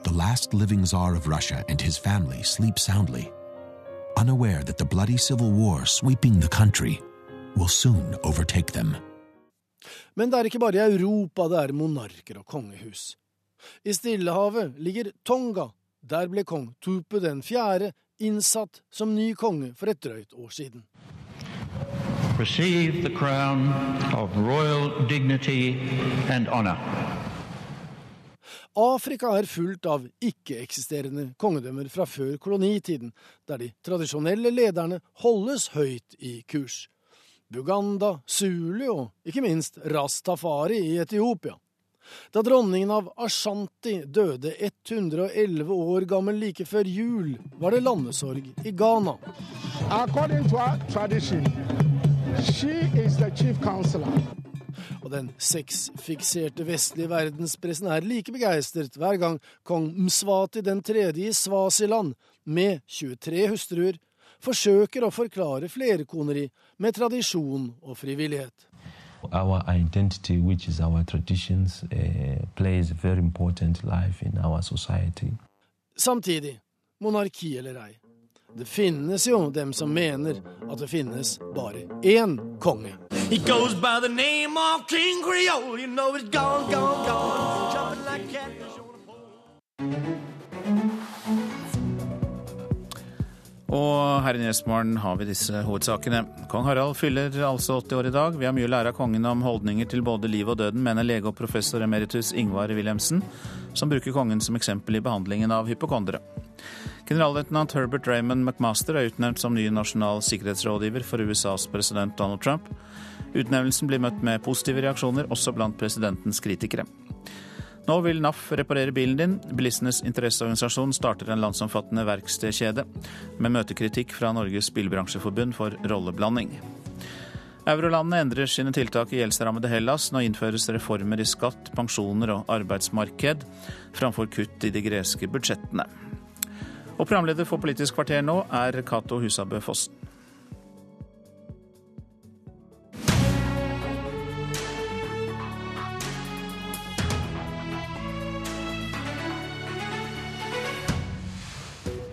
The last living czar of Russia and his family sleep soundly, unaware that the bloody civil war sweeping the country will soon overtake them. Men det er ikke bare i Europa det er monarker og kongehus. I Stillehavet ligger Tonga. Der ble kong Tupe den fjerde innsatt som ny konge for et drøyt år siden. Receive the crown of royal dignity and honor. Afrika er fullt av ikke-eksisterende kongedømmer fra før kolonitiden, der de tradisjonelle lederne holdes høyt i kurs. Buganda, Zulu og ikke minst Rastafari i Etiopia. Da dronningen av Ashanti døde 111 år gammel like før jul, var det landesorg i Ghana. Og den sexfikserte vestlige verdenspressen er like begeistret hver gang kong Mswati den tredje i Svasiland, med 23 hustruer, forsøker å forklare flerkoneri med tradisjon og frivillighet. Our identity, which is our traditions, uh, plays a very important life in our society. Samtidig, monarki eller ei, det finnes jo dem som mener at det finnes bare én konge. He goes by the name of King Creole, you know it's gone, gone, gone, Og her i Nyhetsmorgen har vi disse hovedsakene. Kong Harald fyller altså 80 år i dag. Vi har mye å lære av kongen om holdninger til både liv og døden, mener lege og professor emeritus Ingvar Wilhelmsen, som bruker kongen som eksempel i behandlingen av hypokondere. Generalløytnant Herbert Raymond McMaster er utnevnt som ny nasjonal sikkerhetsrådgiver for USAs president Donald Trump. Utnevnelsen blir møtt med positive reaksjoner, også blant presidentens kritikere. Nå vil NAF reparere bilen din. Bilistenes interesseorganisasjon starter en landsomfattende verkstedkjede, med møtekritikk fra Norges Bilbransjeforbund for rolleblanding. Eurolandene endrer sine tiltak i gjeldsrammede Hellas. Nå innføres reformer i skatt, pensjoner og arbeidsmarked, framfor kutt i de greske budsjettene. Og programleder for Politisk kvarter nå er Cato Husabø Fossen.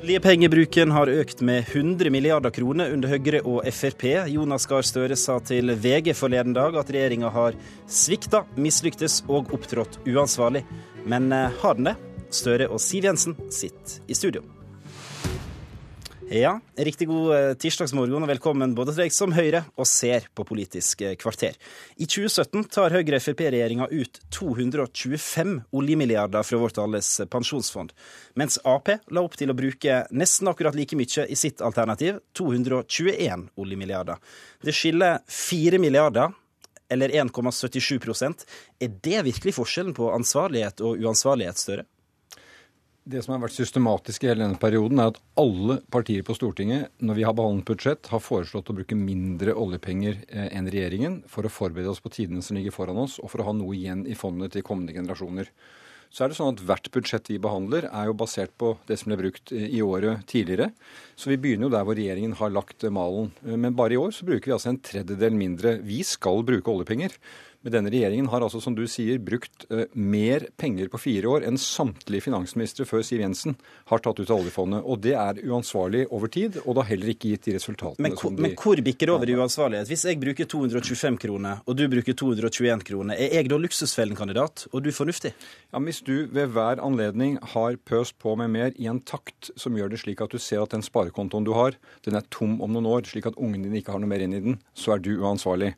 Oljepengebruken har økt med 100 milliarder kroner under Høyre og Frp. Jonas Gahr Støre sa til VG forleden dag at regjeringa har svikta, mislyktes og opptrådt uansvarlig. Men eh, har den det? Støre og Siv Jensen sitter i studio. Ja, riktig god eh, tirsdagsmorgen og velkommen både til deg som hører og ser på Politisk eh, kvarter. I 2017 tar Høyre-Frp-regjeringa ut 225 oljemilliarder fra vårt alles pensjonsfond, mens Ap la opp til å bruke nesten akkurat like mye i sitt alternativ, 221 oljemilliarder. Det skiller 4 milliarder eller 1,77% Er det virkelig forskjellen på ansvarlighet og uansvarlighet, Støre? Det som har vært systematisk i hele denne perioden, er at alle partier på Stortinget, når vi har behandlet budsjett, har foreslått å bruke mindre oljepenger eh, enn regjeringen for å forberede oss på tidene som ligger foran oss, og for å ha noe igjen i fondet til kommende generasjoner. Så er det sånn at Hvert budsjett vi behandler, er jo basert på det som ble brukt eh, i året tidligere. Så vi begynner jo der hvor regjeringen har lagt malen. Eh, men bare i år så bruker vi altså en tredjedel mindre. Vi skal bruke oljepenger. Men denne regjeringen har altså, som du sier, brukt uh, mer penger på fire år enn samtlige finansministre før Siv Jensen har tatt ut av oljefondet. Og det er uansvarlig over tid, og det har heller ikke gitt de resultatene men, som de Men hvor bikker det over i uansvarlighet? Hvis jeg bruker 225 kroner, og du bruker 221 kroner, er jeg da luksusfellen-kandidat, og du fornuftig? Ja, men Hvis du ved hver anledning har pøst på med mer i en takt som gjør det slik at du ser at den sparekontoen du har, den er tom om noen år, slik at ungen din ikke har noe mer inn i den, så er du uansvarlig.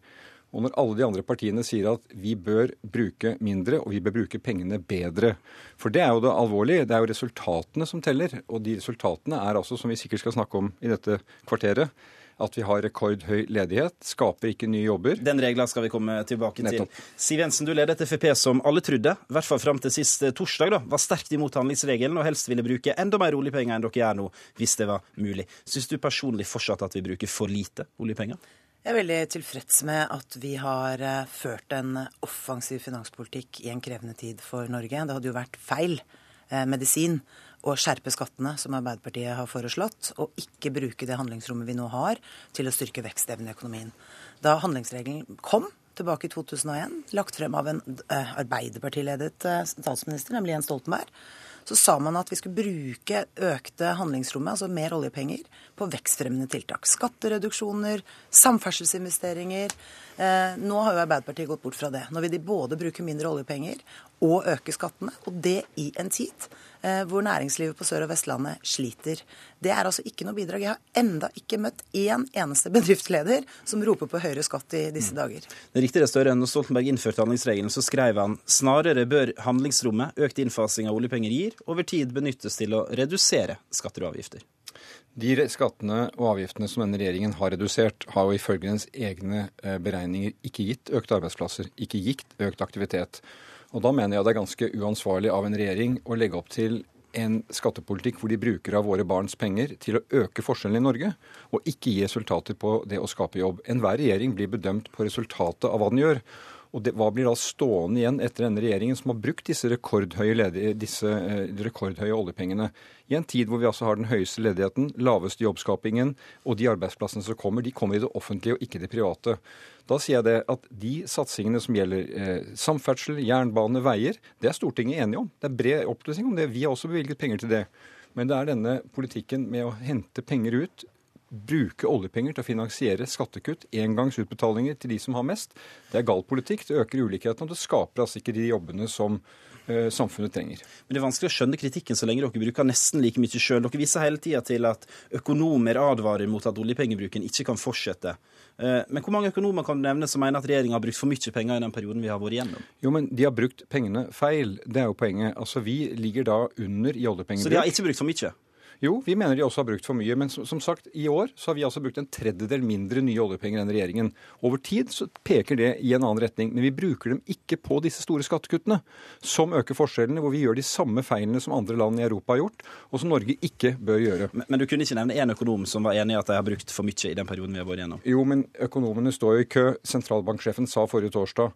Og når alle de andre partiene sier at vi bør bruke mindre, og vi bør bruke pengene bedre For det er jo det alvorlige. Det er jo resultatene som teller. Og de resultatene er altså, som vi sikkert skal snakke om i dette kvarteret, at vi har rekordhøy ledighet, skaper ikke nye jobber. Den regla skal vi komme tilbake Nettopp. til. Siv Jensen, du leder et Frp som alle trodde, i hvert fall fram til sist eh, torsdag, da, var sterkt imot handlingsregelen og helst ville bruke enda mer oljepenger enn dere gjør nå, hvis det var mulig. Syns du personlig fortsatt at vi bruker for lite oljepenger? Jeg er veldig tilfreds med at vi har eh, ført en offensiv finanspolitikk i en krevende tid for Norge. Det hadde jo vært feil eh, medisin å skjerpe skattene, som Arbeiderpartiet har foreslått, og ikke bruke det handlingsrommet vi nå har, til å styrke vekstevnen i økonomien. Da handlingsregelen kom tilbake i 2001, lagt frem av en eh, Arbeiderpartiledet statsminister, nemlig Jens Stoltenberg, så sa man at vi skulle bruke økte handlingsrommet, altså mer oljepenger, på vekstfremmende tiltak. Skattereduksjoner, samferdselsinvesteringer. Eh, nå har jo Arbeiderpartiet gått bort fra det. Nå vil de både bruke mindre oljepenger og øke skattene, og det i en tid hvor næringslivet på Sør- og Vestlandet sliter. Det er altså ikke noe bidrag. Jeg har enda ikke møtt én eneste bedriftsleder som roper på høyere skatt i disse dager. Det er riktig det, Støre. Når Stoltenberg innførte handlingsregelen, så skrev han snarere bør handlingsrommet økt innfasing av oljepenger gir, over tid benyttes til å redusere skatter og avgifter. De skattene og avgiftene som denne regjeringen har redusert, har jo ifølge dens egne eh, beregninger ikke gitt økte arbeidsplasser, ikke gitt økt aktivitet. Og da mener jeg det er ganske uansvarlig av en regjering å legge opp til en skattepolitikk hvor de bruker av våre barns penger til å øke forskjellene i Norge, og ikke gi resultater på det å skape jobb. Enhver regjering blir bedømt på resultatet av hva den gjør. Og det, Hva blir da stående igjen etter denne regjeringen, som har brukt disse rekordhøye, ledige, disse, eh, rekordhøye oljepengene? I en tid hvor vi altså har den høyeste ledigheten, laveste jobbskapingen, og de arbeidsplassene som kommer, de kommer i det offentlige og ikke det private. Da sier jeg det at de satsingene som gjelder eh, samferdsel, jernbane, veier, det er Stortinget enige om. Det er bred opplysning om det. Vi har også bevilget penger til det. Men det er denne politikken med å hente penger ut, bruke oljepenger til å finansiere skattekutt, engangsutbetalinger til de som har mest. Det er gal politikk. Det øker ulikheten, og det skaper altså ikke de jobbene som eh, samfunnet trenger. Men Det er vanskelig å skjønne kritikken så lenge dere bruker nesten like mye sjøl. Dere viser hele tida til at økonomer advarer mot at oljepengebruken ikke kan fortsette. Eh, men hvor mange økonomer kan du nevne som mener at regjeringa har brukt for mye penger i den perioden vi har vært igjennom? Jo, men de har brukt pengene feil. Det er jo poenget. Altså, Vi ligger da under i oljepengebruk. Så de har ikke brukt for mye? Jo, vi mener de også har brukt for mye. Men som, som, sagt, i år så har vi altså brukt en tredjedel mindre nye oljepenger enn regjeringen. Over tid så peker det i en annen retning. Men vi bruker dem ikke på disse store skattekuttene, som øker forskjellene, hvor vi gjør de samme feilene som andre land i Europa har gjort, og som Norge ikke bør gjøre. Men, men du kunne ikke nevne én økonom som var enig i at de har brukt for mye i den perioden vi har vært igjennom? Jo, men økonomene står jo i kø. Sentralbanksjefen sa forrige torsdag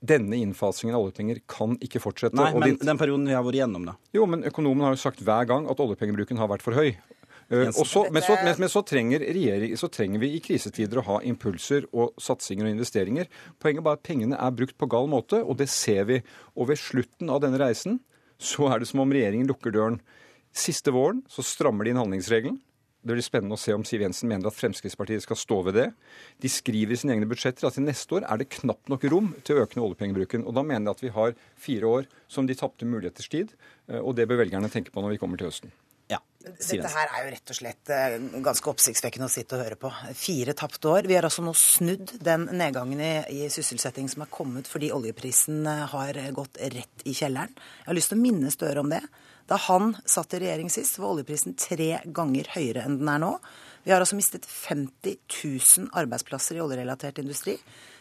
denne innfasingen av oljepenger kan ikke fortsette. Nei, men den perioden vi har vært igjennom, da? Jo, men økonomen har jo sagt hver gang at oljepengebruken har vært for høy. Uh, så, men, så, men, men så, trenger så, trenger vi i krisetider å ha impulser og satsinger og investeringer. Poenget er bare at pengene er brukt på gal måte, og det ser vi. Og ved slutten av denne reisen så er det som om regjeringen lukker døren. Siste våren så strammer de inn handlingsregelen. Det blir spennende å se om Siv Jensen mener at Fremskrittspartiet skal stå ved det. De skriver i sine egne budsjetter at til neste år er det knapt nok rom til å øke oljepengebruken. Og da mener jeg at vi har fire år som de tapte muligheters tid, eh, og det bør velgerne tenke på når vi kommer til høsten. Ja. Dette her er jo rett og slett eh, ganske oppsiktsvekkende å sitte og høre på. Fire tapte år. Vi har altså nå snudd den nedgangen i, i sysselsetting som er kommet fordi oljeprisen eh, har gått rett i kjelleren. Jeg har lyst til å minne Støre om det. Da han satt i regjering sist, var oljeprisen tre ganger høyere enn den er nå. Vi har altså mistet 50 000 arbeidsplasser i oljerelatert industri.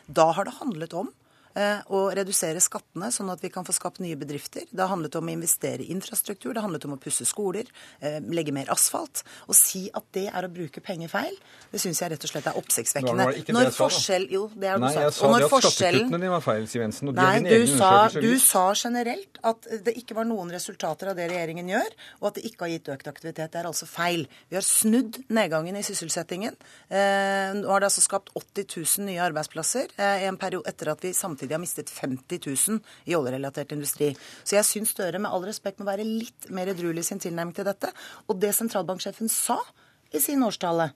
Da har det handlet om å redusere skattene, sånn at vi kan få skapt nye bedrifter. Det har handlet om å investere i infrastruktur, det har handlet om å pusse skoler, eh, legge mer asfalt. Å si at det er å bruke penger feil, det syns jeg rett og slett er oppsiktsvekkende. Når forskjell Jo, det har du Nei, jeg sa det at skattekuttene dine var feil, Siv Jensen. Nei, du sa, du sa generelt at det ikke var noen resultater av det regjeringen gjør, og at det ikke har gitt økt aktivitet. Det er altså feil. Vi har snudd nedgangen i sysselsettingen. Eh, nå har det altså skapt 80 000 nye arbeidsplasser i en periode etter at vi samtidig har mistet 50 000 i oljerelatert industri. Så jeg syns Støre med all respekt må være litt mer edruelig i sin tilnærming til dette. Og det sentralbanksjefen sa i sin årstale,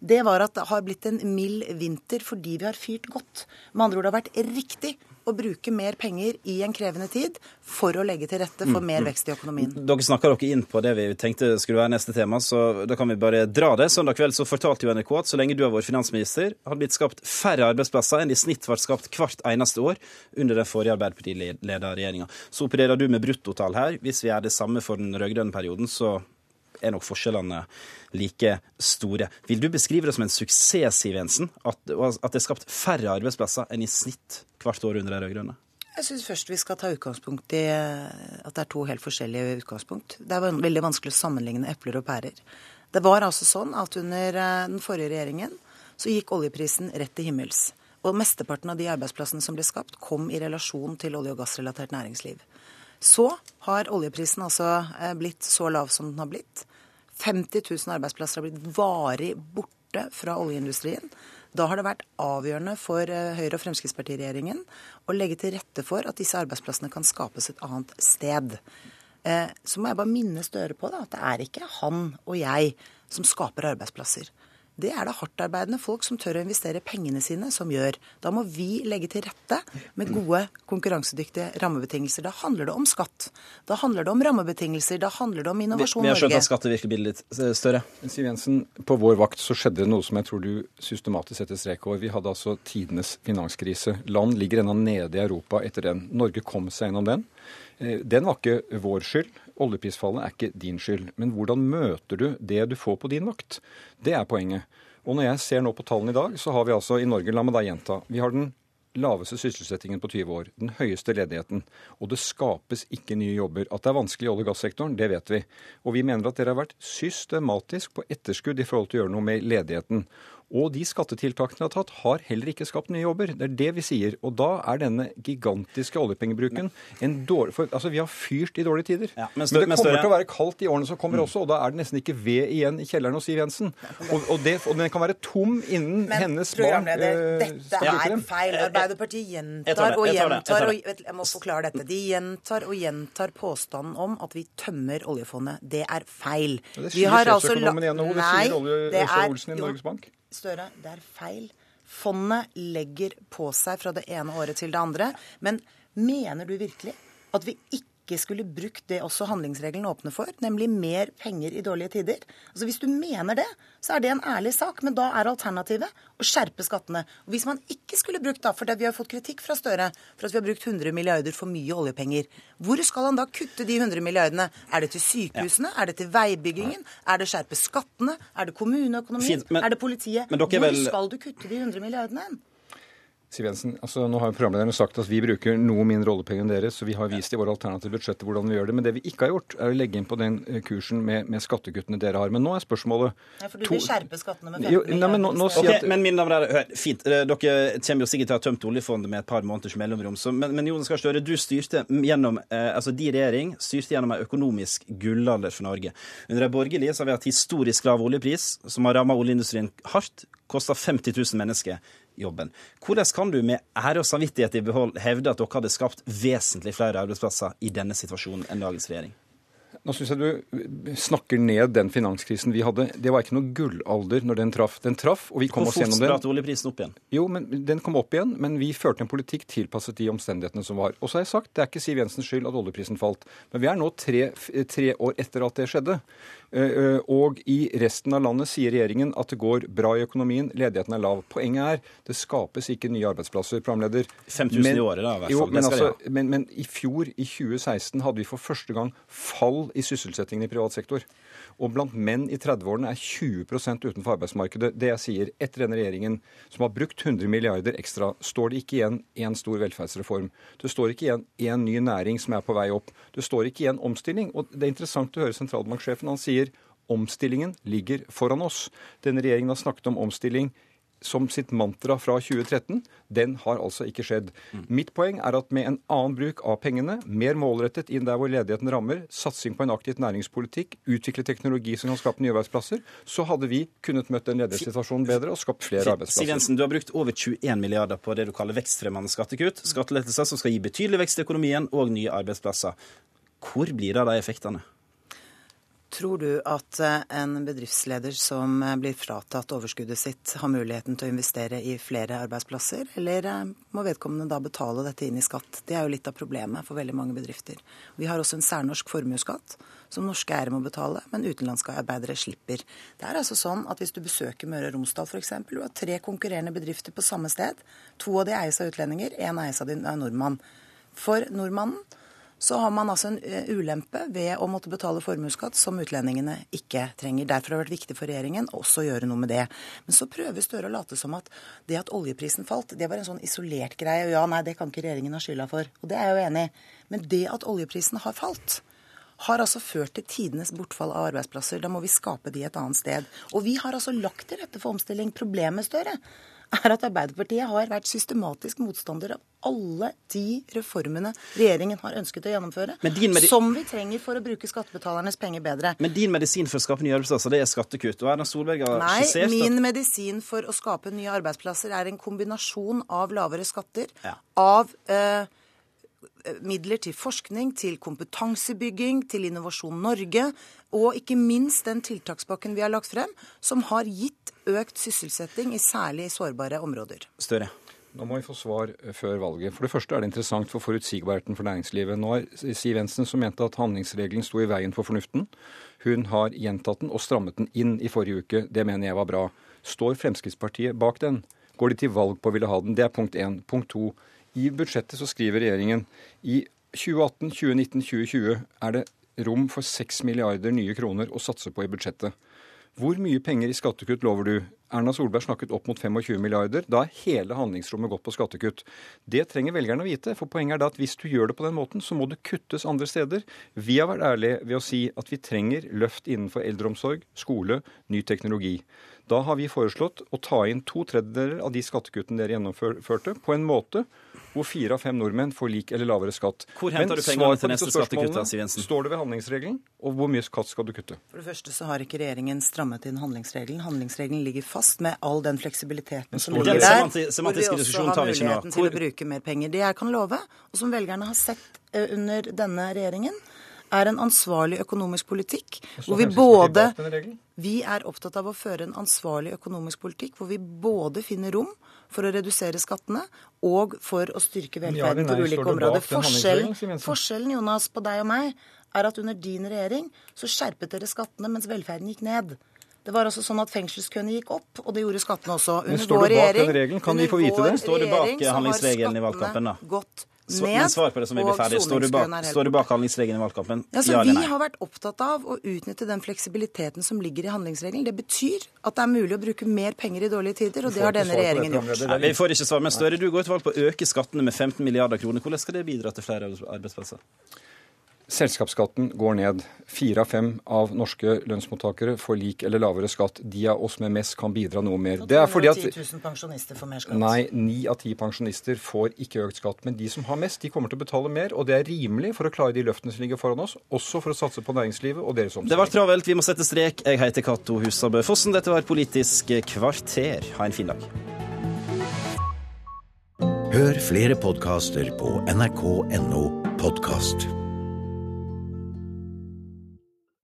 det var at det har blitt en mild vinter fordi vi har fyrt godt. Med andre ord, det har vært riktig å bruke mer penger i en krevende tid for å legge til rette for mer vekst i økonomien. Dere snakker dere inn på det vi tenkte skulle være neste tema, så da kan vi bare dra det. Søndag kveld så fortalte jo NRK at så lenge du har vært finansminister, har det blitt skapt færre arbeidsplasser enn i snitt ble skapt hvert eneste år under den forrige Arbeiderparti-leda regjeringa. Så opererer du med bruttotall her. Hvis vi gjør det samme for den rød-grønne perioden, så er nok forskjellene like store. Vil du beskrive det som en suksess, Siv Jensen, at, at det er skapt færre arbeidsplasser enn i snitt hvert år under de rød-grønne? Jeg syns først vi skal ta utgangspunkt i at det er to helt forskjellige utgangspunkt. Det er veldig vanskelig å sammenligne epler og pærer. Det var altså sånn at under eh, den forrige regjeringen så gikk oljeprisen rett til himmels. Og mesteparten av de arbeidsplassene som ble skapt, kom i relasjon til olje- og gassrelatert næringsliv. Så har oljeprisen altså eh, blitt så lav som den har blitt. 50 000 arbeidsplasser har blitt varig borte fra oljeindustrien. Da har det vært avgjørende for eh, Høyre- og Fremskrittspartiregjeringen å legge til rette for at disse arbeidsplassene kan skapes et annet sted. Eh, så må jeg bare minne Støre på da, at det er ikke han og jeg som skaper arbeidsplasser. Det er det hardtarbeidende folk som tør å investere pengene sine, som gjør. Da må vi legge til rette med gode, konkurransedyktige rammebetingelser. Da handler det om skatt. Da handler det om rammebetingelser. Da handler det om Innovasjon Norge. Vi har skjønt at skattet virker litt eh, større. Siv Jensen, på vår vakt så skjedde det noe som jeg tror du systematisk setter strek over. Vi hadde altså tidenes finanskrise. Land ligger ennå nede i Europa etter den. Norge kom seg gjennom den. Eh, den var ikke vår skyld. Oljeprisfallet er ikke din skyld. Men hvordan møter du det du får på din vakt? Det er poenget. Og når jeg ser nå på tallene i dag, så har vi altså i Norge, la meg da gjenta, vi har den laveste sysselsettingen på 20 år, den høyeste ledigheten, og det skapes ikke nye jobber. At det er vanskelig i olje- og gassektoren, det vet vi. Og vi mener at dere har vært systematisk på etterskudd i forhold til å gjøre noe med ledigheten. Og de skattetiltakene de har tatt, har heller ikke skapt nye jobber. Det er det vi sier. Og da er denne gigantiske oljepengebruken en dårlig for, Altså, vi har fyrt i dårlige tider. Ja, men, men, det kommer til å være kaldt i årene som kommer mm. også, og da er det nesten ikke ved igjen i kjelleren hos Siv Jensen. Og, og, det, og den kan være tom innen men, hennes barn øh, Dette er feil. Arbeiderpartiet gjentar og gjentar og Jeg må forklare dette. De gjentar og gjentar påstanden om at vi tømmer oljefondet. Det er feil. Ja, det sier sjefsøkonomen i NHO. Det sier Olje Øystein Olsen i Norges Bank. Støre, det er feil. Fondet legger på seg fra det ene året til det andre. Men mener du virkelig at vi ikke ikke skulle brukt det også handlingsregelen åpner for, nemlig mer penger i dårlige tider. Altså Hvis du mener det, så er det en ærlig sak, men da er alternativet å skjerpe skattene. Og Hvis man ikke skulle brukt da, for vi har fått kritikk fra Støre for at vi har brukt 100 milliarder for mye oljepenger, hvor skal han da kutte de 100 milliardene? Er det til sykehusene? Er det til veibyggingen? Er det skjerpe skattene? Er det kommuneøkonomien? Er det politiet? Hvor vel... skal du kutte de 100 milliardene hen? Siv Jensen, altså Nå har jo programlederne sagt at vi bruker noe mindre oljepenger enn dere, så vi har vist i våre alternative budsjetter hvordan vi gjør det. Men det vi ikke har gjort, er å legge inn på den eh, kursen med, med skattekuttene dere har. Men nå er spørsmålet Ja, For du vil skjerpe skattene med 15 milliarder? Okay, men mine damer og herrer, fint. Eh, dere kommer jo sikkert til å ha tømt oljefondet med et par måneders mellomrom. Så, men, men Jonas Gahr Støre, du styrte gjennom, eh, altså de regjering styrte gjennom en økonomisk gullalder for Norge. Under de borgerlige så har vi hatt historisk lav oljepris, som har ramma oljeindustrien hardt. Kosta 50 000 mennesker jobben. Hvordan kan du med ære og samvittighet i behold hevde at dere hadde skapt vesentlig flere arbeidsplasser i denne situasjonen enn dagens regjering? Nå syns jeg du snakker ned den finanskrisen vi hadde. Det var ikke noe gullalder når den traff. Den traff, og vi kom Hvor oss gjennom den. Hvor fort spratt oljeprisen opp igjen? Jo, men Den kom opp igjen, men vi førte en politikk tilpasset de omstendighetene som var. Og så har jeg sagt, det er ikke Siv Jensens skyld at oljeprisen falt. Men vi er nå tre, tre år etter at det skjedde. Eh, eh, og i resten av landet sier regjeringen at det går bra i økonomien, ledigheten er lav. Poenget er det skapes ikke nye arbeidsplasser, programleder. 5000 i året, da, i hvert fall. Jo, men, altså, men, men i fjor, i 2016, hadde vi for første gang fall i sysselsettingen i privat sektor. Og blant menn i 30-årene er 20% utenfor arbeidsmarkedet. Det jeg sier, etter denne regjeringen som har brukt 100 milliarder ekstra, står det ikke igjen én stor velferdsreform. Det står ikke igjen én ny næring som er på vei opp. Det står ikke igjen omstilling. Og det er interessant å høre sentralbanksjefen. Han sier omstillingen ligger foran oss. Denne regjeringen har snakket om omstilling som sitt mantra fra 2013, den har altså ikke skjedd. Mm. Mitt poeng er at med en annen bruk av pengene, mer målrettet inn der hvor ledigheten rammer, satsing på en aktiv næringspolitikk, utvikle teknologi som kan skape nye arbeidsplasser, så hadde vi kunnet møtt den ledighetssituasjonen bedre og skapt flere arbeidsplasser. Siv Jensen, du har brukt over 21 milliarder på det du kaller vekstfremmende skattekutt. Skattelettelser som skal gi betydelig vekst i økonomien og nye arbeidsplasser. Hvor blir det av de effektene? Tror du at eh, en bedriftsleder som eh, blir fratatt overskuddet sitt, har muligheten til å investere i flere arbeidsplasser, eller eh, må vedkommende da betale dette inn i skatt? Det er jo litt av problemet for veldig mange bedrifter. Vi har også en særnorsk formuesskatt som norske eiere må betale, men utenlandske arbeidere slipper. Det er altså sånn at hvis du besøker Møre og Romsdal f.eks., du har tre konkurrerende bedrifter på samme sted. To av de eies av utlendinger, én eies av en nordmann. For nordmannen så har man altså en eh, ulempe ved å måtte betale formuesskatt som utlendingene ikke trenger. Derfor har det vært viktig for regjeringen også å gjøre noe med det. Men så prøver Støre å late som at det at oljeprisen falt, det var en sånn isolert greie. Og ja, nei, det kan ikke regjeringen ha skylda for. Og det er jeg jo enig i. Men det at oljeprisen har falt, har altså ført til tidenes bortfall av arbeidsplasser. Da må vi skape de et annet sted. Og vi har altså lagt til rette for omstilling. Problemet, Støre, er at Arbeiderpartiet har vært systematisk motstander av alle de reformene regjeringen har ønsket å gjennomføre, som vi trenger for å bruke skattebetalernes penger bedre. Men din medisin for å skape nye arbeidsplasser, det er skattekutt. Og Erna Solberg har Nei, skissert min medisin for å skape nye arbeidsplasser er en kombinasjon av lavere skatter, ja. av eh, midler til forskning, til kompetansebygging, til Innovasjon Norge, og ikke minst den tiltakspakken vi har lagt frem, som har gitt økt sysselsetting i særlig sårbare områder. Større. Nå må vi få svar eh, før valget. For det første er det interessant for forutsigbarheten for næringslivet. Nå er Siv Jensen, som mente at handlingsregelen sto i veien for fornuften, hun har gjentatt den og strammet den inn i forrige uke. Det mener jeg var bra. Står Fremskrittspartiet bak den? Går de til valg på å ville ha den? Det er punkt én. Punkt to. I budsjettet så skriver regjeringen i 2018, 2019, 2020 er det rom for 6 milliarder nye kroner å satse på i budsjettet. Hvor mye penger i skattekutt lover du? Erna Solberg snakket opp mot 25 milliarder. Da er hele handlingsrommet gått på skattekutt. Det trenger velgerne å vite. For poenget er da at hvis du gjør det på den måten, så må det kuttes andre steder. Vi har vært ærlige ved å si at vi trenger løft innenfor eldreomsorg, skole, ny teknologi. Da har vi foreslått å ta inn to tredjedeler av de skattekuttene dere gjennomførte, på en måte hvor fire av fem nordmenn får lik eller lavere skatt. Hvor henter du pengene til neste skattekutt, Siv Jensen? Står det ved handlingsregelen, og hvor mye skatt skal du kutte? For det første så har ikke regjeringen strammet inn handlingsregelen. Handlingsregelen ligger fast med all den fleksibiliteten som ligger der. Hvor vi også har muligheten til å bruke mer penger. Det jeg kan love, og som velgerne har sett eh, under denne regjeringen, er en ansvarlig økonomisk politikk. Hvor vi både Vi er opptatt av å føre en ansvarlig økonomisk politikk hvor vi både finner rom for å redusere skattene og for å styrke velferden på ulike områder. Forskjellen, forskjellen, Jonas, på deg og meg er at under din regjering så skjerpet dere skattene mens velferden gikk ned. Det var altså sånn at Fengselskøene gikk opp, og det gjorde skattene også. Under Men står du bak den regelen? Kan vi få vite det? Står du bak handlingsregelen i valgkampen, da? Gått ned. Men svar på det som vi blir ferdig. Står du bak, står du bak handlingsregelen i valgkampen? Ja, så ja, vi har vært opptatt av å utnytte den fleksibiliteten som ligger i handlingsregelen. Det betyr at det er mulig å bruke mer penger i dårlige tider, og det har denne regjeringen gjort. Nei, vi får ikke svar, men Støre, du går til valg på å øke skattene med 15 milliarder kroner. Hvordan skal det bidra til flere arbeidsplasser? Selskapsskatten går ned. Fire av fem av norske lønnsmottakere får lik eller lavere skatt. De av oss med mest kan bidra noe mer. Det er fordi at 10 000 pensjonister får mer skatt. Nei, ni av ti pensjonister får ikke økt skatt. Men de som har mest, de kommer til å betale mer. Og det er rimelig for å klare de løftene som ligger foran oss, også for å satse på næringslivet og deres omstilling. Det var travelt, vi må sette strek. Jeg heter Cato Husabø Fossen. Dette var Politisk kvarter. Ha en fin dag. Hør flere podkaster på nrk.no podkast.